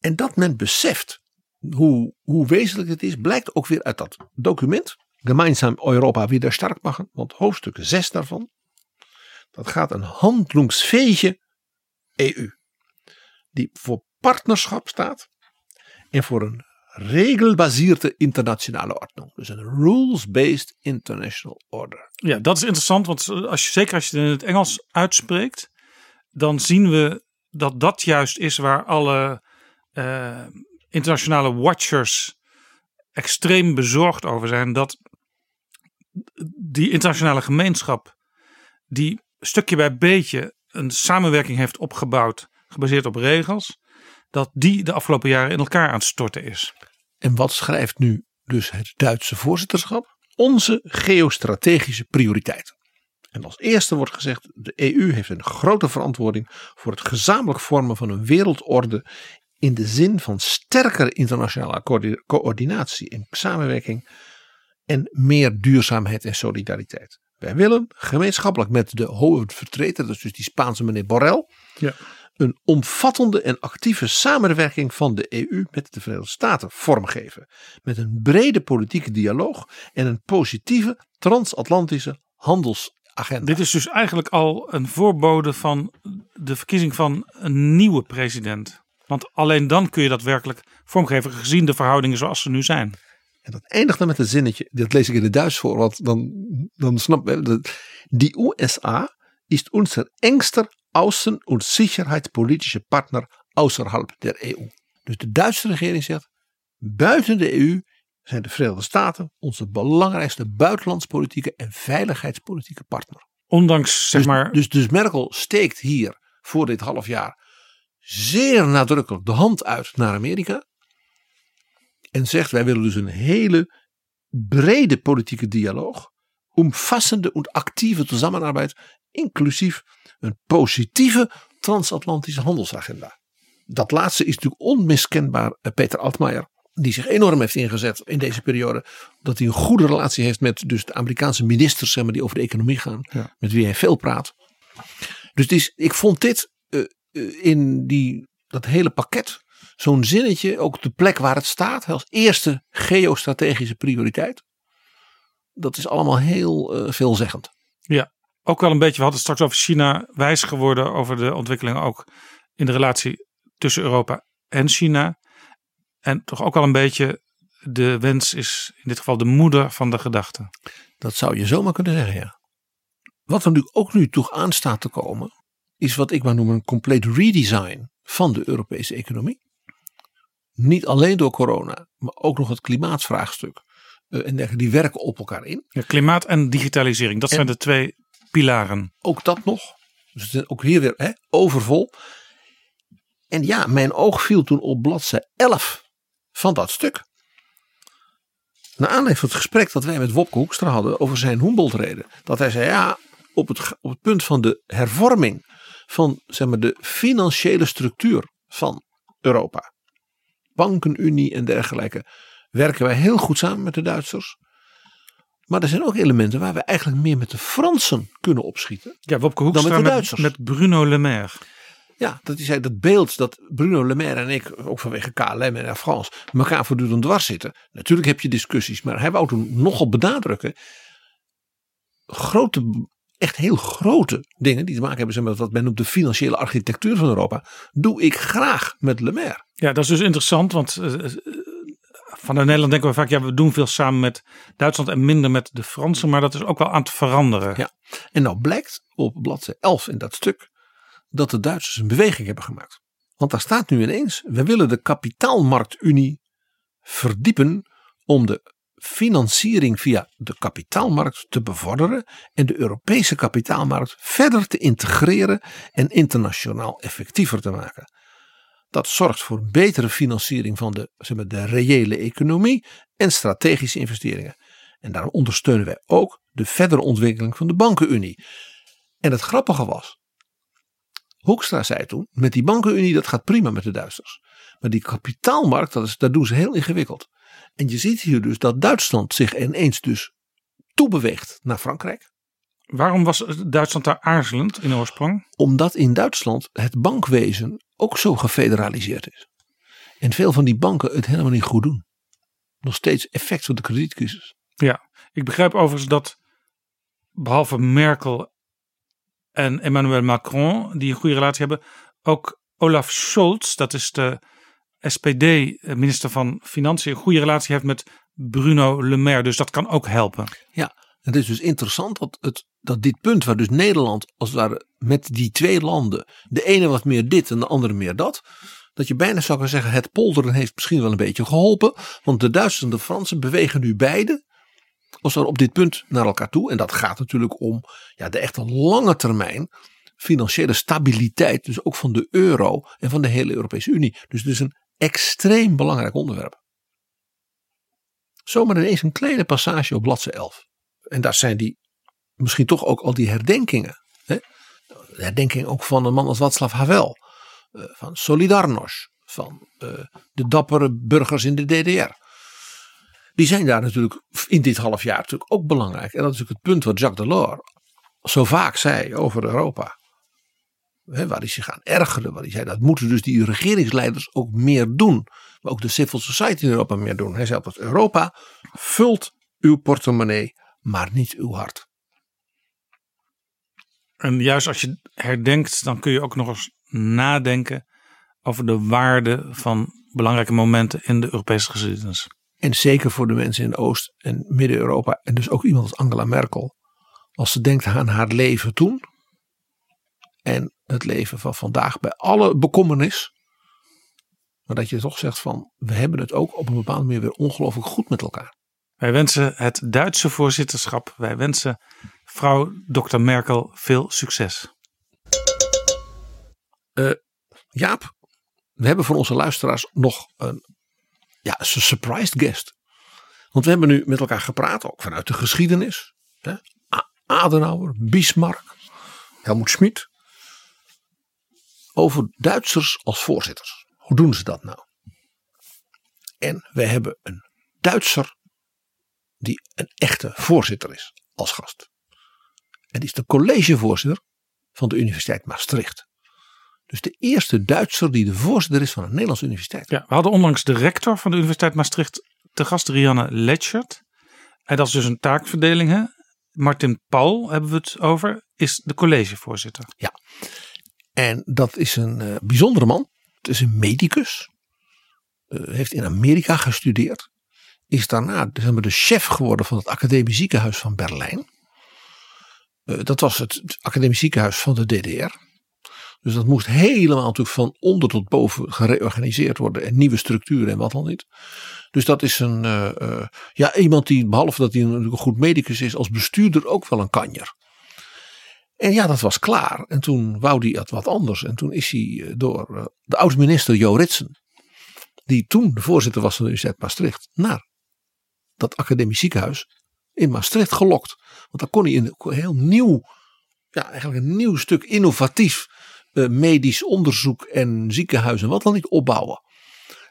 En dat men beseft hoe, hoe wezenlijk het is, blijkt ook weer uit dat document. gemeinsam Europa wieder stark machen. Want hoofdstuk 6 daarvan, dat gaat een handlungsfähige EU. Die voor partnerschap staat en voor een regelbaseerde internationale ordnung. Dus een rules-based international order. Ja, dat is interessant, want als je, zeker als je het in het Engels uitspreekt, dan zien we dat dat juist is waar alle uh, internationale watchers extreem bezorgd over zijn. Dat die internationale gemeenschap, die stukje bij beetje een samenwerking heeft opgebouwd, gebaseerd op regels, dat die de afgelopen jaren in elkaar aan het storten is. En wat schrijft nu dus het Duitse voorzitterschap? Onze geostrategische prioriteiten. En als eerste wordt gezegd: de EU heeft een grote verantwoording voor het gezamenlijk vormen van een wereldorde in de zin van sterkere internationale coördinatie en samenwerking en meer duurzaamheid en solidariteit. Wij willen gemeenschappelijk met de hoge vertreter, dus die Spaanse meneer Borrell, ja. een omvattende en actieve samenwerking van de EU met de Verenigde Staten vormgeven. Met een brede politieke dialoog en een positieve transatlantische handelsagenda. Dit is dus eigenlijk al een voorbode van de verkiezing van een nieuwe president. Want alleen dan kun je dat werkelijk vormgeven, gezien de verhoudingen zoals ze nu zijn. En dat eindigt dan met een zinnetje, dat lees ik in het Duits voor, want dan, dan snap je. Die USA is onze engster außen- en sicherheidspolitische partner außerhalb der EU. Dus de Duitse regering zegt, buiten de EU zijn de Verenigde Staten onze belangrijkste buitenlandspolitieke en veiligheidspolitieke partner. Ondanks, zeg dus, maar. Dus, dus Merkel steekt hier voor dit half jaar zeer nadrukkelijk de hand uit naar Amerika. En zegt wij willen dus een hele brede politieke dialoog. Omvassende en actieve samenwerking, inclusief een positieve transatlantische handelsagenda. Dat laatste is natuurlijk onmiskenbaar eh, Peter Altmaier. Die zich enorm heeft ingezet in deze periode. Dat hij een goede relatie heeft met dus de Amerikaanse ministers zeg maar, die over de economie gaan. Met wie hij veel praat. Dus is, ik vond dit in die, dat hele pakket zo'n zinnetje, ook de plek waar het staat, als eerste geostrategische prioriteit. Dat is allemaal heel uh, veelzeggend. Ja, ook wel een beetje, we hadden het straks over China wijs geworden over de ontwikkelingen ook in de relatie tussen Europa en China. En toch ook wel een beetje de wens is in dit geval de moeder van de gedachte. Dat zou je zomaar kunnen zeggen, ja. Wat er nu ook nu toch aan staat te komen, is wat ik maar noem een compleet redesign van de Europese economie. Niet alleen door corona, maar ook nog het klimaatvraagstuk. Uh, en die werken op elkaar in. Ja, klimaat en digitalisering, dat zijn de twee pilaren. Ook dat nog. Dus ook hier weer hè, overvol. En ja, mijn oog viel toen op bladzijde 11 van dat stuk. Naar aanleiding van het gesprek dat wij met Wopke Hoekstra hadden over zijn Humboldt-reden. Dat hij zei, ja, op het, op het punt van de hervorming van zeg maar, de financiële structuur van Europa. Bankenunie en dergelijke. Werken wij heel goed samen met de Duitsers. Maar er zijn ook elementen waar we eigenlijk meer met de Fransen kunnen opschieten. Ja, Wopke Hoekstra dan met de Duitsers. Met, met Bruno Le Maire. Ja, dat is dat beeld dat Bruno Le Maire en ik, ook vanwege KLM en Air France, elkaar voortdurend dwars zitten. Natuurlijk heb je discussies, maar hij wou toen nogal benadrukken. Grote, echt heel grote dingen die te maken hebben met wat men noemt de financiële architectuur van Europa, doe ik graag met Le Maire. Ja, dat is dus interessant, want uh, vanuit Nederland denken we vaak, ja, we doen veel samen met Duitsland en minder met de Fransen, maar dat is ook wel aan het veranderen. Ja, en nou blijkt op bladzijde 11 in dat stuk dat de Duitsers een beweging hebben gemaakt. Want daar staat nu ineens, we willen de kapitaalmarktunie verdiepen om de financiering via de kapitaalmarkt te bevorderen en de Europese kapitaalmarkt verder te integreren en internationaal effectiever te maken. Dat zorgt voor betere financiering van de, zeg maar, de reële economie en strategische investeringen. En daarom ondersteunen wij ook de verdere ontwikkeling van de bankenunie. En het grappige was, Hoekstra zei toen, met die bankenunie dat gaat prima met de Duitsers. Maar die kapitaalmarkt, dat, is, dat doen ze heel ingewikkeld. En je ziet hier dus dat Duitsland zich ineens dus toebeweegt naar Frankrijk. Waarom was Duitsland daar aarzelend in oorsprong? Omdat in Duitsland het bankwezen ook zo gefederaliseerd is. En veel van die banken het helemaal niet goed doen. Nog steeds effect van de kredietcrisis. Ja, Ik begrijp overigens dat behalve Merkel en Emmanuel Macron, die een goede relatie hebben, ook Olaf Scholz, dat is de SPD-minister van Financiën, een goede relatie heeft met Bruno Le Maire. Dus dat kan ook helpen. Ja, het is dus interessant dat, het, dat dit punt waar dus Nederland als het ware met die twee landen, de ene wat meer dit en de andere meer dat, dat je bijna zou kunnen zeggen het polderen heeft misschien wel een beetje geholpen. Want de Duitsers en de Fransen bewegen nu beide als er op dit punt naar elkaar toe. En dat gaat natuurlijk om ja, de echte lange termijn financiële stabiliteit. Dus ook van de euro en van de hele Europese Unie. Dus het is een extreem belangrijk onderwerp. Zomaar ineens een kleine passage op bladzijde 11. En daar zijn die misschien toch ook al die herdenkingen. Hè? De herdenking ook van een man als Václav Havel. Uh, van Solidarność. Van uh, de dappere burgers in de DDR. Die zijn daar natuurlijk in dit half jaar natuurlijk ook belangrijk. En dat is ook het punt wat Jacques Delors zo vaak zei over Europa. Waar hij zich aan ergerde. Waar hij zei dat moeten dus die regeringsleiders ook meer doen. Maar ook de civil society in Europa meer doen. Hij zei dat Europa vult uw portemonnee maar niet uw hart. En juist als je herdenkt, dan kun je ook nog eens nadenken over de waarde van belangrijke momenten in de Europese geschiedenis. En zeker voor de mensen in Oost- en Midden-Europa. En dus ook iemand als Angela Merkel. Als ze denkt aan haar leven toen. En het leven van vandaag bij alle bekommernis. Maar dat je toch zegt van we hebben het ook op een bepaalde manier weer ongelooflijk goed met elkaar. Wij wensen het Duitse voorzitterschap, wij wensen vrouw Dr. Merkel veel succes. Uh, Jaap, we hebben voor onze luisteraars nog een, ja, een surprised guest. Want we hebben nu met elkaar gepraat, ook vanuit de geschiedenis. Hè? Adenauer, Bismarck, Helmut Schmid. Over Duitsers als voorzitters. Hoe doen ze dat nou? En we hebben een Duitser die een echte voorzitter is als gast. En die is de collegevoorzitter van de Universiteit Maastricht. Dus de eerste Duitser die de voorzitter is van een Nederlandse universiteit. Ja, we hadden onlangs de rector van de Universiteit Maastricht te gast, Rianne Letchert. En dat is dus een taakverdeling. Hè? Martin Paul hebben we het over, is de collegevoorzitter. Ja, en dat is een uh, bijzondere man. Het is een medicus. Uh, heeft in Amerika gestudeerd is daarna zeg maar, de chef geworden van het Academisch Ziekenhuis van Berlijn. Uh, dat was het, Academisch Ziekenhuis van de DDR. Dus dat moest helemaal natuurlijk van onder tot boven gereorganiseerd worden. En nieuwe structuren en wat dan niet. Dus dat is een, ja, iemand die, behalve dat hij een, goed medicus is, als bestuurder ook wel een kanjer. En ja, dat was klaar. En toen wou hij het wat anders. En toen is hij door de oud-minister Jo Ritsen, die toen de voorzitter was van de Universiteit Maastricht, naar dat academisch ziekenhuis in Maastricht gelokt. Want dan kon hij een heel nieuw, ja, eigenlijk een nieuw stuk innovatief uh, medisch onderzoek en ziekenhuis en wat dan niet opbouwen.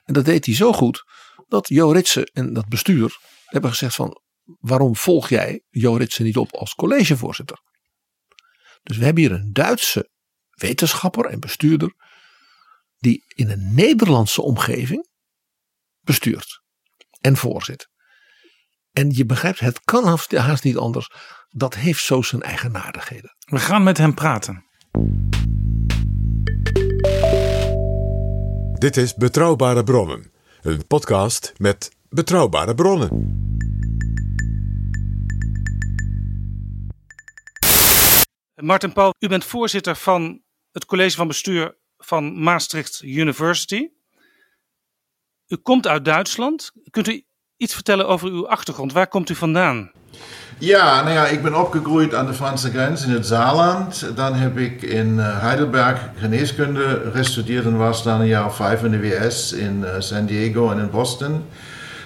En dat deed hij zo goed dat Jo Ritsen en dat bestuur hebben gezegd van waarom volg jij Jo Ritsen niet op als collegevoorzitter? Dus we hebben hier een Duitse wetenschapper en bestuurder die in een Nederlandse omgeving bestuurt en voorzit. En je begrijpt, het kan haast niet anders. Dat heeft zo zijn eigenaardigheden. We gaan met hem praten. Dit is Betrouwbare Bronnen. Een podcast met betrouwbare bronnen. Martin Paul, u bent voorzitter van het college van bestuur van Maastricht University. U komt uit Duitsland. Kunt u iets vertellen over uw achtergrond? Waar komt u vandaan? Ja, nou ja, ik ben opgegroeid aan de Franse grens in het Saarland. Dan heb ik in eh, Heidelberg geneeskunde gestudeerd en was dan een jaar of vijf in de WS in uh, San Diego en in Boston.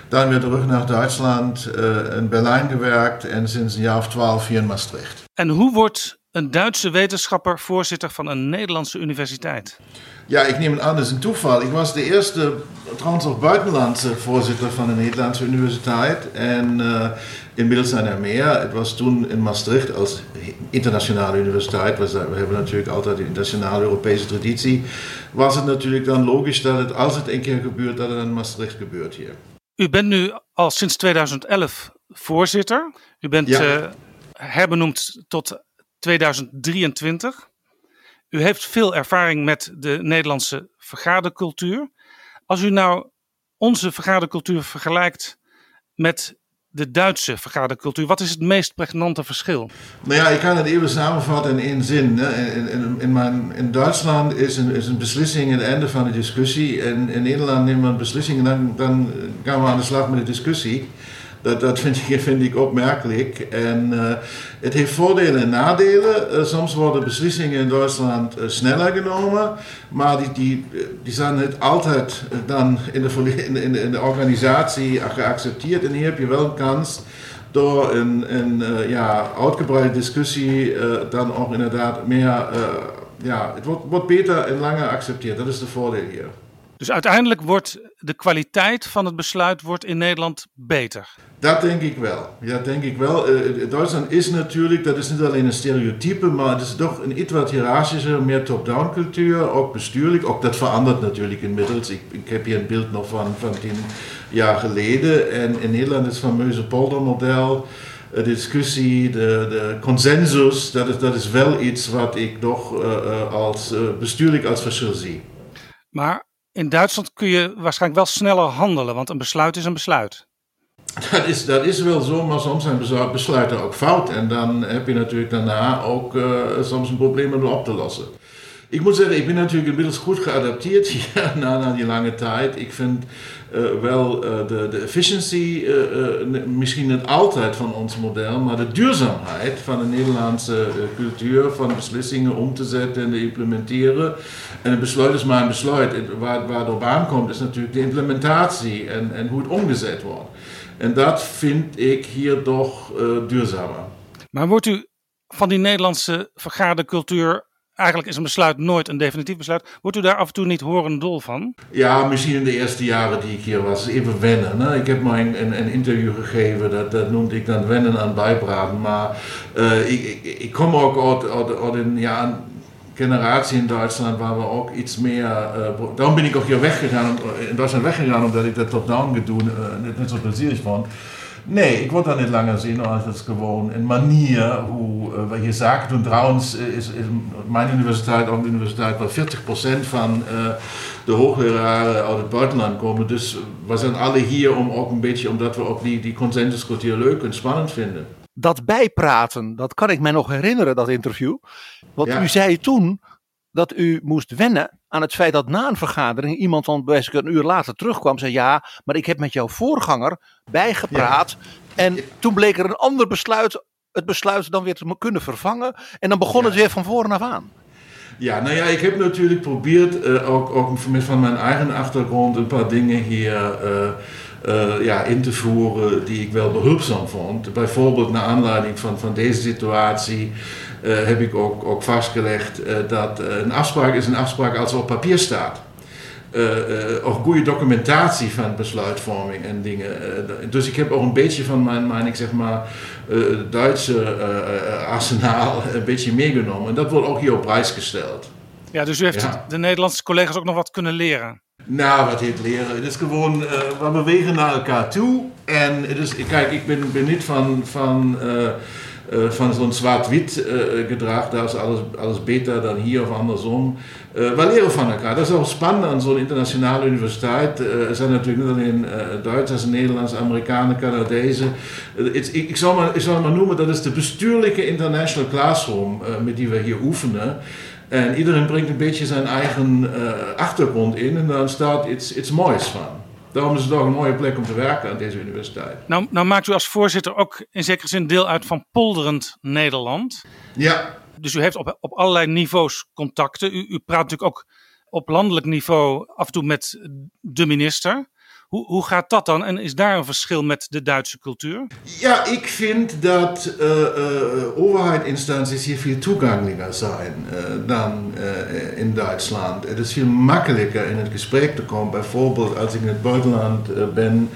Dan weer terug naar Duitsland, uh, in Berlijn gewerkt en sinds een jaar of twaalf hier in Maastricht. En hoe wordt een Duitse wetenschapper voorzitter van een Nederlandse universiteit? Ja, ik neem het aan, dat is een toeval. Ik was de eerste, trouwens ook buitenlandse voorzitter van een Nederlandse universiteit. En uh, inmiddels zijn er meer. Het was toen in Maastricht als internationale universiteit. We hebben natuurlijk altijd die internationale Europese traditie. Was het natuurlijk dan logisch dat het, als het een keer gebeurt, dat het in Maastricht gebeurt hier. U bent nu al sinds 2011 voorzitter. U bent Ja. eh, herbenoemd tot 2023. U heeft veel ervaring met de Nederlandse vergadercultuur. Als u nou onze vergadercultuur vergelijkt met de Duitse vergadercultuur, wat is het meest pregnante verschil? Nou ja, ik kan het even samenvatten in één zin. In, in, in, mijn, in Duitsland is een, is een beslissing het einde van de discussie. En in Nederland neemt men beslissingen en dan, dan gaan we aan de slag met de discussie. Dat, dat vind, ik, opmerkelijk. En eh, het heeft voordelen en nadelen. Eh, soms worden beslissingen in Duitsland eh, sneller genomen, maar die, die, die zijn niet altijd dan in de, in, organisatie geaccepteerd. En hier heb je wel een kans door een, een ja, uitgebreide discussie dan ook inderdaad meer, ja, het wordt, wordt beter en langer geaccepteerd. Dat is de voordeel hier. Dus uiteindelijk wordt de kwaliteit van het besluit wordt in Nederland beter. Dat denk ik wel. Ja, denk ik wel. Eh, Duitsland is natuurlijk, dat is niet alleen een stereotype, maar het is toch een iets wat hiërarchische, meer top-down cultuur, ook bestuurlijk. Ook dat verandert natuurlijk inmiddels. Ik, ik heb hier een beeld nog van, van tien jaar geleden. En in Nederland is het fameuze poldermodel, eh, de discussie, de, de consensus, dat is, dat is wel iets wat ik toch eh, eh, als, eh, bestuurlijk als verschil zie. Maar in Duitsland kun je waarschijnlijk wel sneller handelen, want een besluit is een besluit. Dat is, dat is wel zo, maar soms zijn beslu- besluiten ook fout. En dan heb je natuurlijk daarna ook eh, soms een probleem om op te lossen. Ik moet zeggen, ik ben natuurlijk inmiddels goed geadapteerd hier na, na die lange tijd. Ik vind eh, wel eh, de, de efficiency, eh, misschien niet altijd van ons model, maar de duurzaamheid van de Nederlandse cultuur, van beslissingen om te zetten en te implementeren. En een besluit is maar een besluit. Waar, waar het op aankomt is natuurlijk de implementatie en, en hoe het omgezet wordt. En dat vind ik hier toch duurzamer. Maar wordt u van die Nederlandse vergadercultuur, eigenlijk is een besluit nooit een definitief besluit, wordt u daar af en toe niet horendol van? Ja, misschien in de eerste jaren die ik hier was, even wennen. Hè? Ik heb maar een, een, interview gegeven, dat, dat noemde ik dan wennen aan bijpraten. Maar eh, ik, ik, ik kom ook uit, een, generatie in Duitsland waar we ook iets meer... eh, daarom ben ik ook hier weggegaan, om- in Duitsland weggegaan, omdat ik dat top-down gedoe eh, niet, niet zo plezierig vond. Nee, ik word daar niet langer zien als het is gewoon een manier hoe uh, we hier zaken doen. Trouwens eh, is, is mijn universiteit ook een universiteit waar 40% van eh, de hoogleraren uit het buitenland komen. Dus we zijn alle hier om ook een beetje, omdat we ook die, die consensuscultuur leuk en spannend vinden. Dat bijpraten, dat kan ik me nog herinneren, dat interview. Want Ja. u zei toen dat u moest wennen aan het feit dat na een vergadering iemand dan best een uur later terugkwam en zei: Ja, maar ik heb met jouw voorganger bijgepraat. En toen bleek er een ander besluit, het besluit dan weer te kunnen vervangen. En dan begon het weer van voren af aan. Ja, nou ja, ik heb natuurlijk geprobeerd, eh, ook, ook met van mijn eigen achtergrond, een paar dingen hier eh, eh, ja, in te voeren die ik wel behulpzaam vond. Bijvoorbeeld naar aanleiding van, van deze situatie heb ik ook, ook vastgelegd eh, dat eh, een afspraak is een afspraak als het op papier staat. Eh, eh, ook goede documentatie van besluitvorming en dingen. Eh, dus ik heb ook een beetje van mijn, mijn ik zeg maar, eh, Duitse eh, eh, arsenaal een beetje meegenomen. En dat wordt ook hier op prijs gesteld. Ja, dus u heeft Ja. de Nederlandse collega's ook nog wat kunnen leren. Nou, wat heet leren? Het is gewoon, eh, we bewegen naar elkaar toe. En het is, kijk, ik ben, niet van, van, eh, eh, van zo'n zwart-wit gedrag. Daar is alles, alles beter dan hier of andersom. We leren van elkaar. Dat is ook spannend aan zo'n internationale universiteit. Er zijn natuurlijk niet alleen Duitsers, Nederlanders, Amerikanen, Canadezen. Ik, ik, zal maar, maar noemen, dat is de bestuurlijke international classroom met die we hier oefenen. En iedereen brengt een beetje zijn eigen eh, achtergrond in en dan staat iets, iets moois van. Daarom is het ook een mooie plek om te werken aan deze universiteit. Nou, nou maakt u als voorzitter ook in zekere zin deel uit van Polderend Nederland. Ja, Dus u heeft op, op allerlei niveaus contacten. U, u praat natuurlijk ook op landelijk niveau af en toe met de minister. Hoe, hoe gaat dat dan? En is daar een verschil met de Duitse cultuur? ja ik vind dat uh, overheidsinstanties hier veel toegankelijker zijn uh, dan in Duitsland. Het is veel makkelijker in het gesprek te komen. Bijvoorbeeld als ik in het buitenland ben,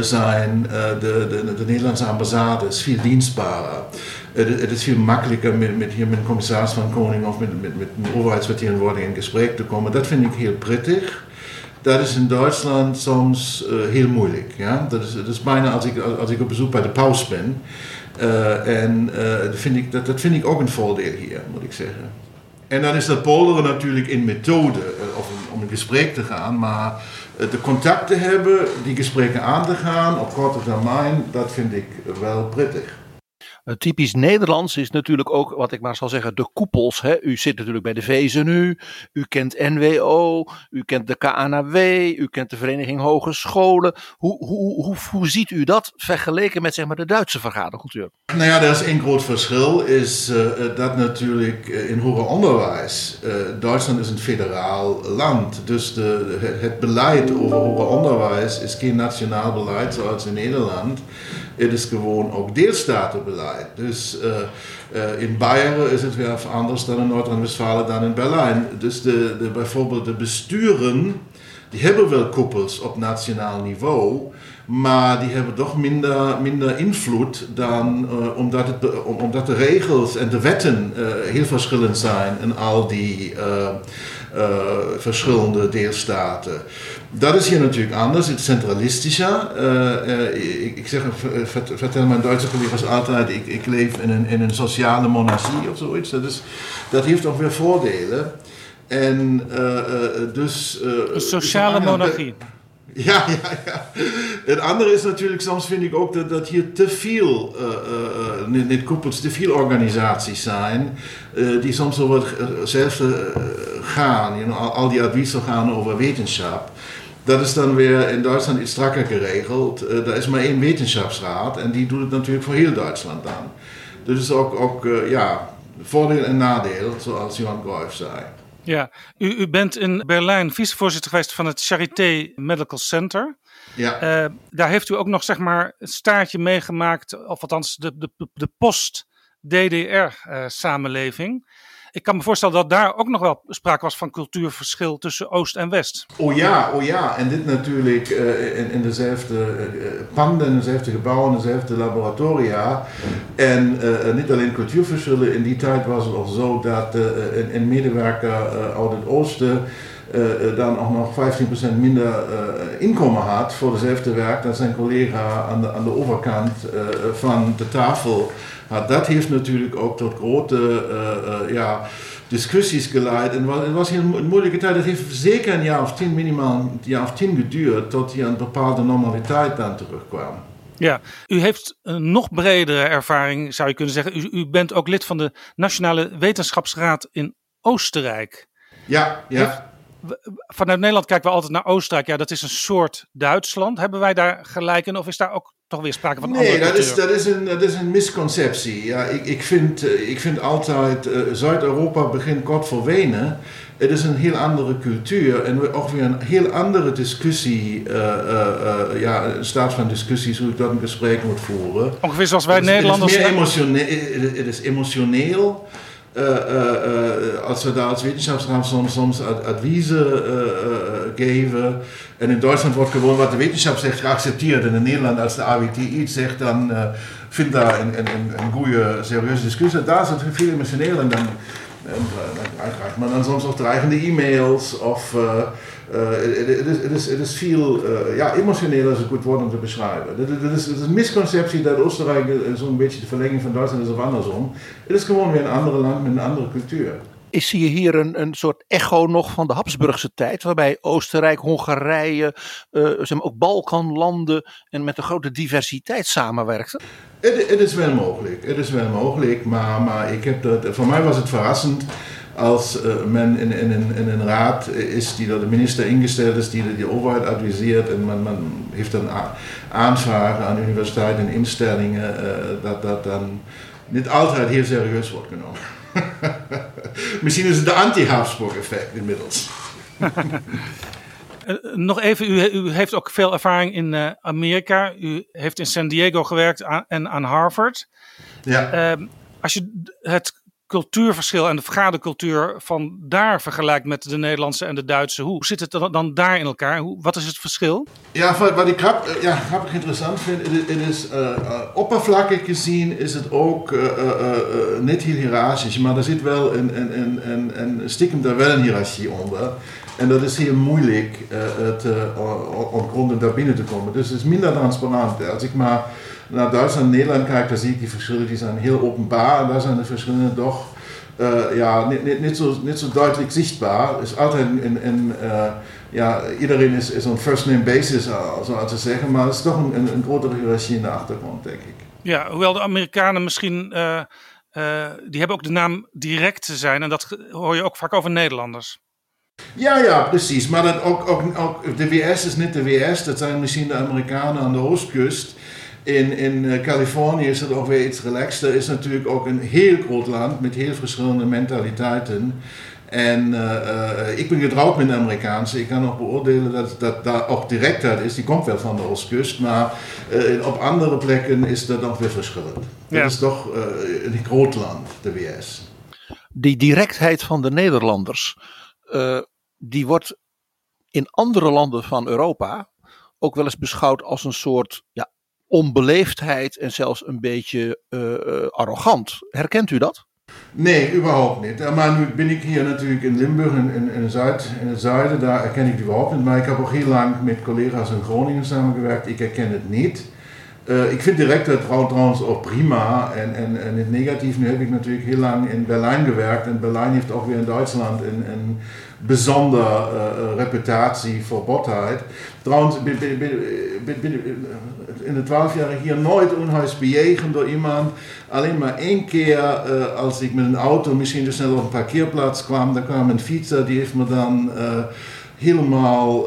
zijn de, de, de Nederlandse ambassade is veel dienstbaarder. Het, is veel makkelijker met, hier met een commissaris van Koning of met, met, met overheidsvertegenwoordiger in gesprek te komen. Dat vind ik heel prettig. Dat is in Duitsland soms uh, heel moeilijk. Ja? Dat, is, dat is bijna als ik, als ik op bezoek bij de paus ben. Uh, en uh, vind ik, dat, dat vind ik ook een voordeel hier, moet ik zeggen. En dan is dat polderen natuurlijk in methode, of om een gesprek te gaan, maar de contacten hebben, die gesprekken aan te gaan op korte termijn, dat vind ik wel prettig. Uh, typisch Nederlands is natuurlijk ook, wat ik maar zal zeggen, de koepels. Hè. U zit natuurlijk bij de VZNU, u kent NWO, u kent de KNW, u kent de Vereniging Hogescholen. Hoe, hoe, hoe, hoe ziet u dat vergeleken met zeg maar, de Duitse vergadercultuur? Nou ja, er is één groot verschil, is uh, dat natuurlijk in hoger onderwijs, Duitsland is een federaal land. Dus de, het beleid over hoger onderwijs is geen nationaal beleid zoals in Nederland. Het is gewoon ook deelstatenbeleid. Dus uh, uh, in Bayern is het weer anders dan in Noord-Rijn-Westfalen dan in Berlijn. Dus de, bijvoorbeeld de besturen, die hebben wel koepels op nationaal niveau, maar die hebben toch minder, minder invloed dan uh, omdat, het, omdat de regels en de wetten heel verschillend zijn in al die verschillende deelstaten. Dat is hier natuurlijk anders, het is centralistischer. Uh, ik, ik, zeg, vertel mijn Duitse collega's altijd, ik, ik leef in een, in een sociale monarchie of zoiets. Dat, is, dat heeft ook weer voordelen. En dus... een sociale monarchie. Ja, ja, ja. Het andere is natuurlijk, soms vind ik ook dat, hier te veel, uh, uh, niet koepels, te veel organisaties zijn, die soms over hetzelfde gaan. You know, al, die adviezen gaan over wetenschap. Dat is dan weer in Duitsland iets strakker geregeld. er is maar één wetenschapsraad en die doet het natuurlijk voor heel Duitsland dan. Dus ook, ook ja, voordeel en nadeel, zoals Johan Greuf zei. Ja, u, u bent in Berlijn vicevoorzitter geweest van het Charité Medical Center. Ja. Uh, daar heeft u ook nog zeg maar een staartje meegemaakt, of althans de, de, de post-DDR-samenleving. Ik kan me voorstellen dat daar ook nog wel sprake was van cultuurverschil tussen Oost en West. Oh ja, oh ja. En dit natuurlijk uh, in, in dezelfde uh, panden, dezelfde gebouwen, dezelfde laboratoria. En uh, niet alleen cultuurverschillen. In die tijd was het al zo dat een, een, medewerker uit het Oosten dan ook nog 15% minder inkomen had voor dezelfde werk dan zijn collega aan de, aan de overkant van de tafel dat heeft natuurlijk ook tot grote uh, uh, ja, discussies geleid. En het was hier een moeilijke tijd. Het heeft zeker een jaar of tien, minimaal een jaar of tien geduurd, tot hier een bepaalde normaliteit dan terugkwam. Ja, u heeft een nog bredere ervaring, zou je kunnen zeggen. U, u bent ook lid van de Nationale Wetenschapsraad in Oostenrijk. Ja, ja. Vanuit Nederland kijken we altijd naar Oostenrijk. Ja, dat is een soort Duitsland. Hebben wij daar gelijk in? Of is daar ook toch weer sprake van nee, dat is, dat, is een, dat is een misconceptie. Ja, ik, ik, vind, eh, ik vind altijd, uh, Zuid-Europa begint kort voor Wenen. Het is een heel andere cultuur en ook weer een heel andere discussie, uh, uh, ja, een staat van discussies hoe ik dat een gesprek moet voeren. Ongeveer zoals wij Nederlanders... Het is, emotioneel, het is emotioneel. Uh, uh, als we daar als wetenschapsraad soms, soms adviezen geven. En in Duitsland wordt gewoon wat de wetenschap zegt geaccepteerd. En in Nederland, als de AWT iets zegt, dan vindt daar een, goede, serieuze discussie. Daar is het veel emotioneel en dan, maar dan soms ook dreigende e-mails het uh, is, is veel uh, ja, emotioneel is een goed woord om te beschrijven. Het is, is een misconceptie dat Oostenrijk zo'n beetje de verlenging van Duitsland is of andersom. Het is gewoon weer een ander land met een andere cultuur. Is zie je hier een, een soort echo nog van de Habsburgse tijd, waarbij Oostenrijk, Hongarije, uh, zeg maar ook Balkanlanden en met een grote diversiteit samenwerkten? Het, het is wel mogelijk, het is wel mogelijk, maar, maar ik heb dat, voor mij was het verrassend als uh, men in, in, in, een raad is die door de minister ingesteld is, die de, die overheid adviseert en men, men heeft dan aanvragen aan universiteiten en instellingen, uh, dat dat dan niet altijd heel serieus wordt genomen. Misschien is het de anti-Habsburg-effect inmiddels. Uh, nog even, u, u, heeft ook veel ervaring in uh, Amerika. U heeft in San Diego gewerkt aan, en aan Harvard. Ja. Uh, als je het cultuurverschil en de vergadercultuur van daar vergelijkt met de Nederlandse en de Duitse. Hoe zit het dan daar in elkaar? Hoe, wat is het verschil? Ja, wat ik grap, ja, grappig interessant vind, is uh, uh, oppervlakkig gezien is het ook uh, niet heel hiërarchisch, maar er zit wel een, een, een, een, een stiekem daar wel een hiërarchie onder. En dat is heel moeilijk om gronden daar binnen te komen. Dus het is minder transparant. Als ik maar naar Duitsland en Nederland kijk, dan zie ik die verschillen, die zijn heel openbaar. En daar zijn de verschillen toch ja, niet, niet, niet, zo, niet zo duidelijk zichtbaar. Is altijd een, een, ja, iedereen is, is een first name basis, zo te zeggen. Maar het is toch een, een, een grotere hiërarchie in de achtergrond, denk ik. Ja, hoewel de Amerikanen misschien, uh, die hebben ook de naam direct te zijn. En dat hoor je ook vaak over Nederlanders. Ja, ja, precies. Maar dat ook, ook, ook, de WS is niet de WS. Dat zijn misschien de Amerikanen aan de oostkust. In, in eh, Californië is het ook weer iets relaxter. is natuurlijk ook een heel groot land met heel verschillende mentaliteiten. En uh, ik ben getrouwd met een Amerikaanse. Ik kan nog beoordelen dat, dat daar ook directheid is. Die komt wel van de Oostkust. Maar uh, op andere plekken is dat nog weer verschillend. Ja. Dat is toch een groot land, de WS. Die directheid van de Nederlanders, die wordt in andere landen van Europa ook wel eens beschouwd als een soort ja, onbeleefdheid en zelfs een beetje arrogant. Herkent u dat? Nee, überhaupt niet. Maar nu ben ik hier natuurlijk in Limburg, in, in, Zuid, in het zuiden, daar herken ik het überhaupt niet. Maar ik heb ook heel lang met collega's in Groningen samengewerkt, ik herken het niet. Uh, ik vind direct het trouwens ook prima. En, en, het negatief, nu heb ik natuurlijk heel lang in Berlijn gewerkt. En Berlijn heeft ook weer in Duitsland bijzondere uh, reputatie voor botheid. Trouwens, in de twaalf jaar hier nooit onhuis bejegend door iemand. Alleen maar één keer uh, als ik met een auto misschien te snel op een parkeerplaats kwam, dan kwam een fietser, die heeft me dan helemaal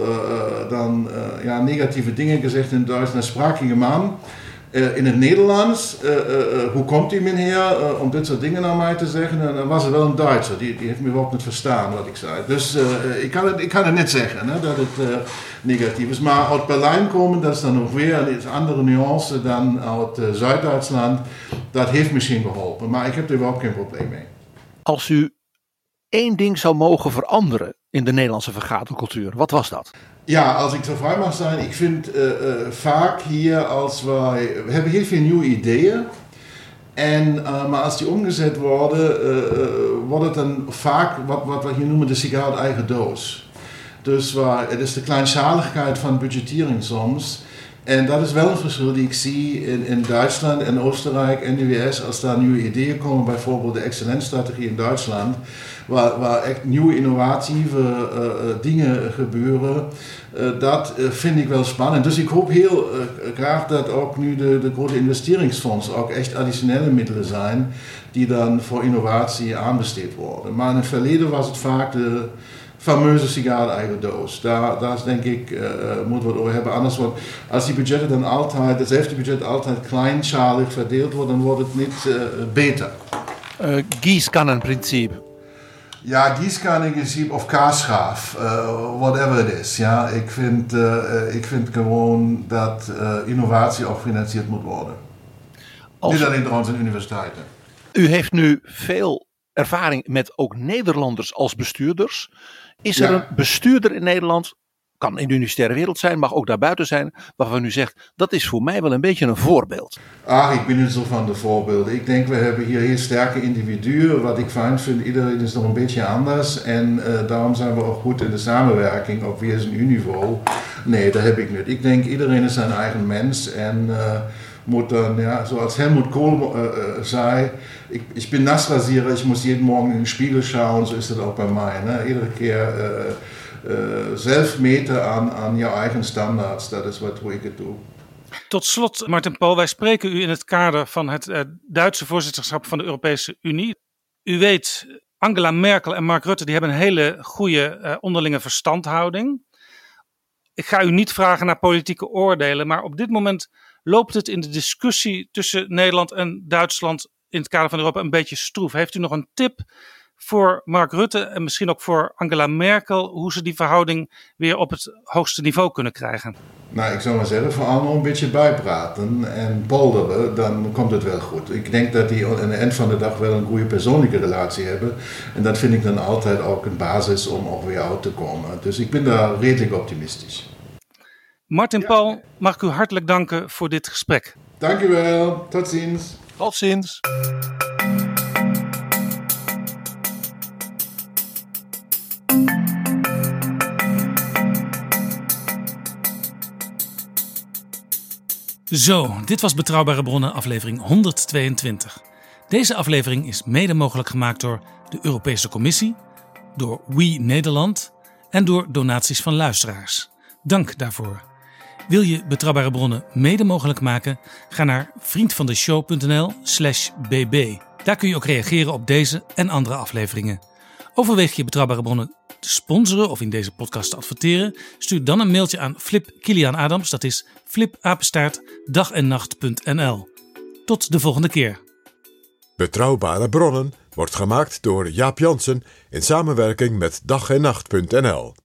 dan, ja, negatieve dingen gezegd in Duits. Dan sprak ik aan. in het Nederlands, hoe komt die meneer om dit soort dingen naar mij te zeggen? En dan was het wel een Duitser, die, die heeft me wel niet verstaan wat ik zei. Dus ik, kan het, ik kan het niet zeggen hè, dat het negatief is. Maar uit Berlijn komen, dat is dan nog weer een andere nuance dan uit Zuid-Duitsland. Dat heeft misschien geholpen, maar ik heb er überhaupt geen probleem mee. Als u één ding zou mogen veranderen in de Nederlandse vergadercultuur, wat was dat? Ja, als ik zo vrij mag zijn, ik vind uh, uh, vaak hier als wij, we hebben heel veel nieuwe ideeën. En, uh, maar als die omgezet worden, wordt het dan vaak wat, wat we hier noemen de sigaar eigen doos. Dus waar, het is de kleinschaligheid van budgettering soms. En dat is wel een verschil die ik zie in, in Duitsland en Oostenrijk en de VS. Als daar nieuwe ideeën komen, bijvoorbeeld de excellentstrategie in Duitsland, waar, echt nieuwe innovatieve uh, dingen gebeuren. Uh, dat vind ik wel spannend. Dus ik hoop heel graag dat ook nu de, grote investeringsfondsen ook echt additionele middelen zijn die dan voor innovatie aanbesteed worden. Maar in het verleden was het vaak de fameuze sigaar doos. Daar, daar denk ik, uh, moeten we het over hebben. Anders wordt, als die budgetten dan altijd, hetzelfde budget altijd kleinschalig verdeeld wordt, dan wordt het niet uh, beter. Uh, Gießkannenprinzip. Ja, Gießkannenprinzip of kaasschaaf, uh, whatever it is. Ja, ik, vind, uh, ik vind gewoon dat innovatie ook gefinancierd moet worden. Als... Niet alleen trouwens in universiteiten. U heeft nu veel ervaring met ook Nederlanders als bestuurders. Is er een bestuurder in Nederland, kan in de universitaire wereld zijn, mag ook daarbuiten zijn, waarvan u zegt, dat is voor mij wel een beetje een voorbeeld? Ah, ik ben niet zo van de voorbeelden. Ik denk, we hebben hier heel sterke individuen. Wat ik fijn vind, iedereen is nog een beetje anders. En uh, daarom zijn we ook goed in de samenwerking op weer zijn niveau. Nee, dat heb ik niet. Ik denk, iedereen is zijn eigen mens. En... Uh, moet dann, ja, so als Helmut Kohl sei, ich, ich bin Nassrasierer, ich muss jeden Morgen in den Spiegel schauen, so ist das auch bei mij. Iedere keer zelf meten aan, aan jouw eigen standaards, dat is wat ik het doe. Tot slot, Martin Paul, wij spreken u in het kader van het uh, Duitse voorzitterschap van de Europese Unie. U weet, Angela Merkel en Mark Rutte die hebben een hele goede uh, onderlinge verstandhouding. Ik ga u niet vragen naar politieke oordelen, maar op dit moment loopt het in de discussie tussen Nederland en Duitsland in het kader van Europa een beetje stroef. Heeft u nog een tip voor Mark Rutte en misschien ook voor Angela Merkel hoe ze die verhouding weer op het hoogste niveau kunnen krijgen? Nou, ik zou maar zeggen, voor allemaal een beetje bijpraten en polderen, dan komt het wel goed. Ik denk dat die aan het eind van de dag wel een goede persoonlijke relatie hebben. En dat vind ik dan altijd ook een basis om ook weer uit te komen. Dus ik ben daar redelijk optimistisch. Martin Paul, mag ik u hartelijk danken voor dit gesprek. Dank u wel. Tot ziens. Tot ziens. Zo, dit was Betrouwbare Bronnen, aflevering 122. Deze aflevering is mede mogelijk gemaakt door de Europese Commissie, door We Nederland en door donaties van luisteraars. Dank daarvoor. Wil je Betrouwbare Bronnen mede mogelijk maken? Ga naar vriendvandeshow.nl/slash bb. Daar kun je ook reageren op deze en andere afleveringen. Overweeg je Betrouwbare Bronnen te sponsoren of in deze podcast te adverteren? Stuur dan een mailtje aan Flip Kilian Adams. Dat is flipapenstaart dagennacht.nl. Tot de volgende keer. Betrouwbare bronnen wordt gemaakt door Jaap Jansen in samenwerking met dag en nacht.nl.